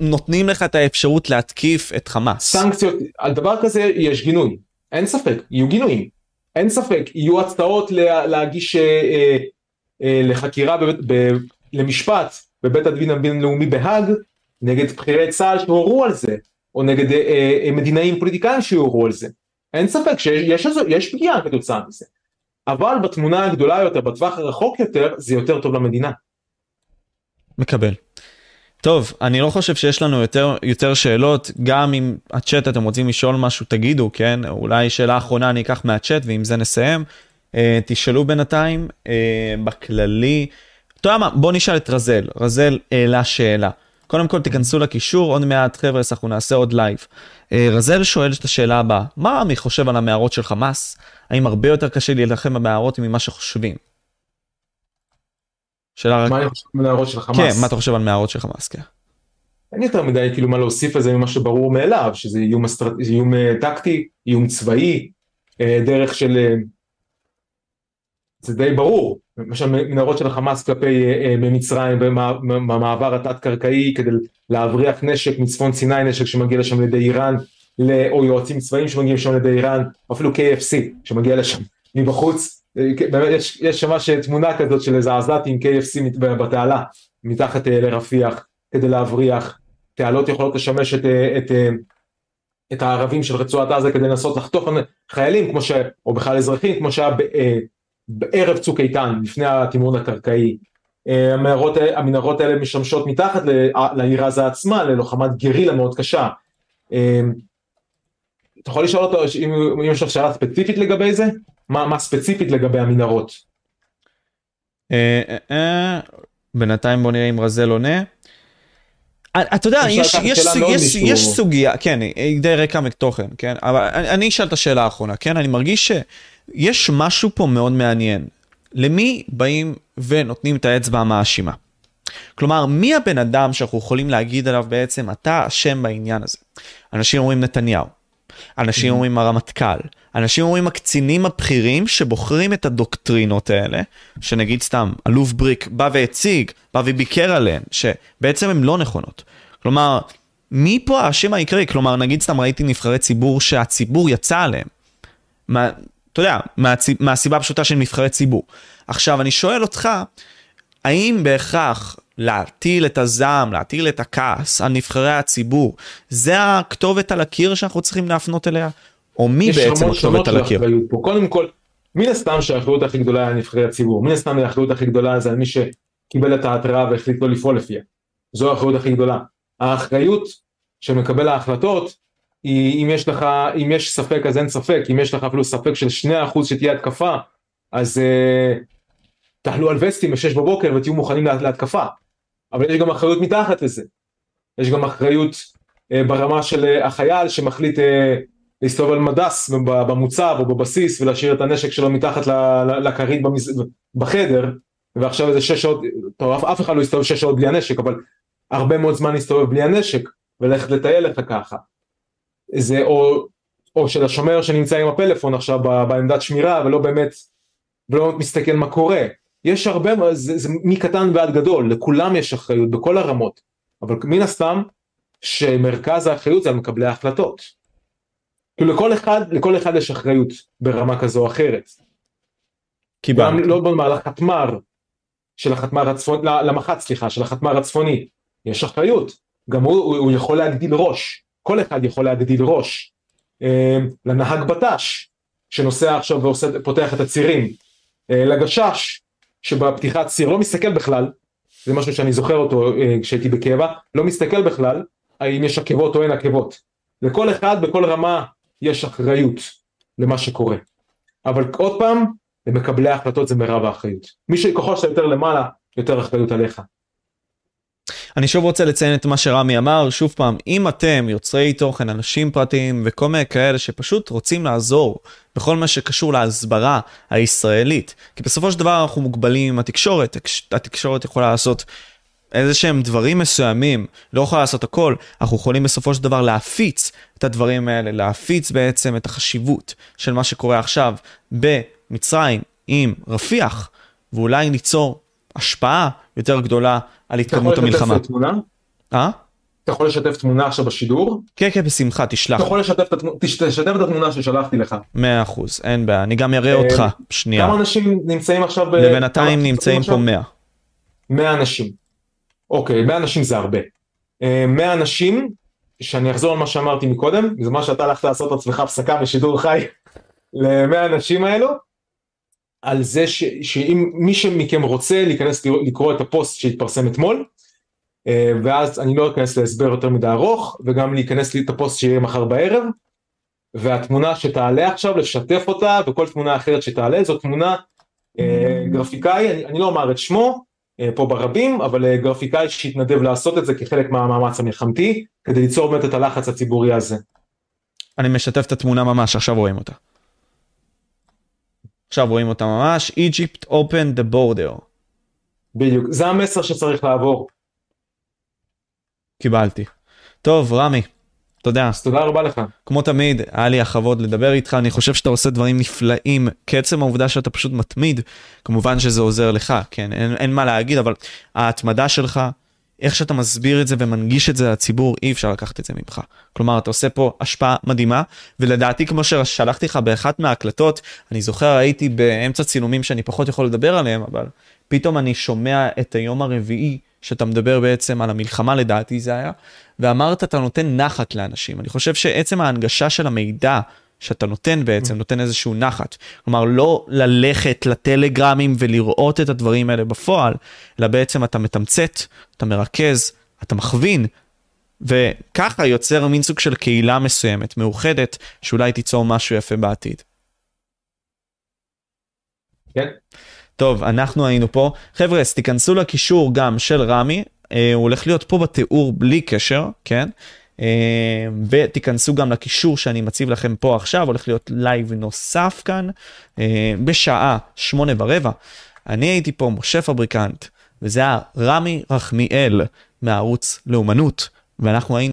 נותנים לך את האפשרות להתקיף את חמאס. סנקציות, על דבר כזה יש גינוי, אין ספק, יהיו גינויים. אין ספק, יהיו הצעות לה, להגיש אה, אה, אה, לחקירה ב, ב, למשפט בבית הדין הבינלאומי בהאג נגד בכירי צה"ל שהורו על זה, או נגד אה, אה, מדינאים פוליטיקאים שהורו על זה. אין ספק שיש פגיעה כתוצאה מזה. אבל בתמונה הגדולה יותר, בטווח הרחוק יותר, זה יותר טוב למדינה. מקבל. טוב, אני לא חושב שיש לנו יותר, יותר שאלות, גם אם הצ'אט אתם רוצים לשאול משהו תגידו, כן? אולי שאלה אחרונה אני אקח מהצ'אט ועם זה נסיים. אה, תשאלו בינתיים, אה, בכללי, אתה יודע מה, בוא נשאל את רזל, רזל העלה שאלה. קודם כל תיכנסו לקישור, עוד מעט חבר'ה, אנחנו נעשה עוד לייב. אה, רזל שואל את השאלה הבאה, מה רמי חושב על המערות של חמאס? האם הרבה יותר קשה להילחם במערות ממה שחושבים? שאלה רק... מה אני חושב על מערות של חמאס? כן, מה אתה חושב על מערות של חמאס, כן. אין יותר מדי כאילו מה להוסיף על זה ממה שברור מאליו, שזה איום, אסטר... איום אה, טקטי, איום צבאי, אה, דרך של... זה די ברור, למשל מנהרות של החמאס כלפי מצרים במעבר התת-קרקעי כדי להבריח נשק מצפון סיני, נשק שמגיע לשם לידי איראן, או יועצים צבאיים שמגיעים לשם לידי איראן, אפילו KFC שמגיע לשם. מבחוץ, באמת יש, יש ממש תמונה כזאת של איזה עזתי עם KFC בתעלה מתחת לרפיח כדי להבריח, תעלות יכולות לשמש את, את, את הערבים של רצועת עזה כדי לנסות לחטוף חיילים כמו ש... או בכלל אזרחים כמו שהיה בערב צוק איתן לפני התמרון הקרקעי. המנהרות, המנהרות האלה משמשות מתחת לעיר עזה עצמה ללוחמת גרילה מאוד קשה. אתה יכול לשאול אותו אם, אם יש לך שאלה ספציפית לגבי זה? מה, מה ספציפית לגבי המנהרות? אה, אה, אה, בינתיים בוא נראה אם רזל עונה. אתה יודע, יש, יש, יש, יש סוגיה, כן, די ריקה מתוכן, כן, אבל אני, אני אשאל את השאלה האחרונה, כן, אני מרגיש שיש משהו פה מאוד מעניין. למי באים ונותנים את האצבע המאשימה? כלומר, מי הבן אדם שאנחנו יכולים להגיד עליו בעצם, אתה אשם בעניין הזה? אנשים אומרים נתניהו, אנשים אומרים הרמטכ"ל, אנשים אומרים הקצינים הבכירים שבוחרים את הדוקטרינות האלה, שנגיד סתם, אלוף בריק בא והציג, בא וביקר עליהן, שבעצם הן לא נכונות. כלומר, מי פה האשם העיקרי? כלומר, נגיד סתם ראיתי נבחרי ציבור שהציבור יצא עליהם. מה, אתה יודע, מהצ... מהסיבה הפשוטה של נבחרי ציבור. עכשיו, אני שואל אותך, האם בהכרח להטיל את הזעם, להטיל את הכעס על נבחרי הציבור, זה הכתובת על הקיר שאנחנו צריכים להפנות אליה? או מי בעצם הכתובת על הקיר? קודם כל, מן הסתם שהאחריות הכי גדולה היא על נבחרי הציבור, מן הסתם האחריות הכי גדולה זה על מי שקיבל את ההתראה והחליט לא לפעול לפיה. זו האחריות הכי גדולה. האחריות שמקבל ההחלטות אם יש לך, אם יש ספק אז אין ספק, אם יש לך אפילו ספק של 2% שתהיה התקפה, אז uh, תעלו על וסטים ב-6 בבוקר ותהיו מוכנים לה, להתקפה. אבל יש גם אחריות מתחת לזה. יש גם אחריות uh, ברמה של uh, החייל שמחליט uh, להסתובב על מדס במוצב או בבסיס ולהשאיר את הנשק שלו מתחת לכרית בחדר ועכשיו איזה שש שעות, טוב אף, אחד לא יסתובב שש שעות בלי הנשק אבל הרבה מאוד זמן להסתובב בלי הנשק וללכת לטייל לך ככה. זה או, או של השומר שנמצא עם הפלאפון עכשיו בעמדת שמירה ולא באמת, ולא מסתכל מה קורה. יש הרבה, זה, זה מקטן ועד גדול, לכולם יש אחריות בכל הרמות, אבל מן הסתם שמרכז האחריות זה על מקבלי ההחלטות. כאילו לכל אחד, לכל אחד יש אחריות ברמה כזו או אחרת. קיבלתי. גם לא במהלך חתמר של החתמר הצפוני, למח"ט סליחה, של החתמר הצפוני, יש אחריות, גם הוא, הוא יכול להגדיל ראש, כל אחד יכול להגדיל ראש. אה, לנהג בט"ש, שנוסע עכשיו ופותח את הצירים, אה, לגשש, שבפתיחת ציר לא מסתכל בכלל, זה משהו שאני זוכר אותו אה, כשהייתי בקבע, לא מסתכל בכלל האם יש עקבות או אין עקבות. לכל אחד בכל רמה יש אחריות למה שקורה. אבל עוד פעם, למקבלי ההחלטות זה מרב האחריות. מי שככל שאתה יותר למעלה, יותר אחריות עליך. אני שוב רוצה לציין את מה שרמי אמר, שוב פעם, אם אתם יוצרי תוכן, אנשים פרטיים וכל מיני כאלה שפשוט רוצים לעזור בכל מה שקשור להסברה הישראלית, כי בסופו של דבר אנחנו מוגבלים עם התקשורת, התקשורת יכולה לעשות איזה שהם דברים מסוימים, לא יכולה לעשות הכל, אנחנו יכולים בסופו של דבר להפיץ את הדברים האלה, להפיץ בעצם את החשיבות של מה שקורה עכשיו במצרים עם רפיח, ואולי ליצור השפעה יותר גדולה על התקדמות המלחמה. אה? אתה יכול לשתף תמונה עכשיו בשידור? כן, כן, בשמחה, תשלח. אתה יכול לשתף את התמונה, תשתף את התמונה ששלחתי לך. מאה אחוז, אין בעיה, אני גם אראה אותך, אה, שנייה. כמה אנשים נמצאים עכשיו ב... לבינתיים נמצאים פה מאה. מאה אנשים. אוקיי, מאה אנשים זה הרבה. אה, מאה אנשים, שאני אחזור על מה שאמרתי מקודם, זה מה שאתה הלכת לעשות עצמך הפסקה בשידור חי [LAUGHS] למאה אנשים האלו, על זה ש, שאם מי שמכם רוצה להיכנס לקרוא את הפוסט שהתפרסם אתמול, אה, ואז אני לא אכנס להסבר יותר מדי ארוך, וגם להיכנס את הפוסט שיהיה מחר בערב, והתמונה שתעלה עכשיו, לשתף אותה, וכל תמונה אחרת שתעלה, זו תמונה אה, גרפיקאי, אני, אני לא אומר את שמו, אה, פה ברבים, אבל גרפיקאי שהתנדב לעשות את זה כחלק מהמאמץ המלחמתי, כדי ליצור באמת את הלחץ הציבורי הזה. אני משתף את התמונה ממש, עכשיו רואים אותה. עכשיו רואים אותה ממש, Egypt open the border. בדיוק, זה המסר שצריך לעבור. קיבלתי. טוב, רמי, תודה. אז תודה רבה לך. כמו תמיד, היה לי הכבוד לדבר איתך, אני חושב שאתה עושה דברים נפלאים, כעצם העובדה שאתה פשוט מתמיד, כמובן שזה עוזר לך, כן, אין, אין מה להגיד, אבל ההתמדה שלך, איך שאתה מסביר את זה ומנגיש את זה לציבור, אי אפשר לקחת את זה ממך. כלומר, אתה עושה פה השפעה מדהימה, ולדעתי, כמו ששלחתי לך באחת מההקלטות, אני זוכר, הייתי באמצע צילומים שאני פחות יכול לדבר עליהם, אבל פתאום אני שומע את היום הרביעי, שאתה מדבר בעצם על המלחמה, לדעתי זה היה, ואמרת, אתה נותן נחת לאנשים. אני חושב שעצם ההנגשה של המידע, שאתה נותן בעצם, נותן איזשהו נחת. כלומר, לא ללכת לטלגרמים ולראות את הדברים האלה בפועל, אלא בעצם אתה מתמצת, אתה מרכז, אתה מכווין, וככה יוצר מין סוג של קהילה מסוימת, מאוחדת, שאולי תיצור משהו יפה בעתיד. כן. טוב, אנחנו היינו פה. חבר'ה, אז תיכנסו לקישור גם של רמי, אה, הוא הולך להיות פה בתיאור בלי קשר, כן? אה, ותיכנסו גם לקישור שאני מציב לכם פה עכשיו, הולך להיות לייב נוסף כאן, אה, בשעה שמונה ורבע. אני הייתי פה, משה פבריקנט, וזה היה רמי רחמיאל מהערוץ לאומנות, ואנחנו היינו...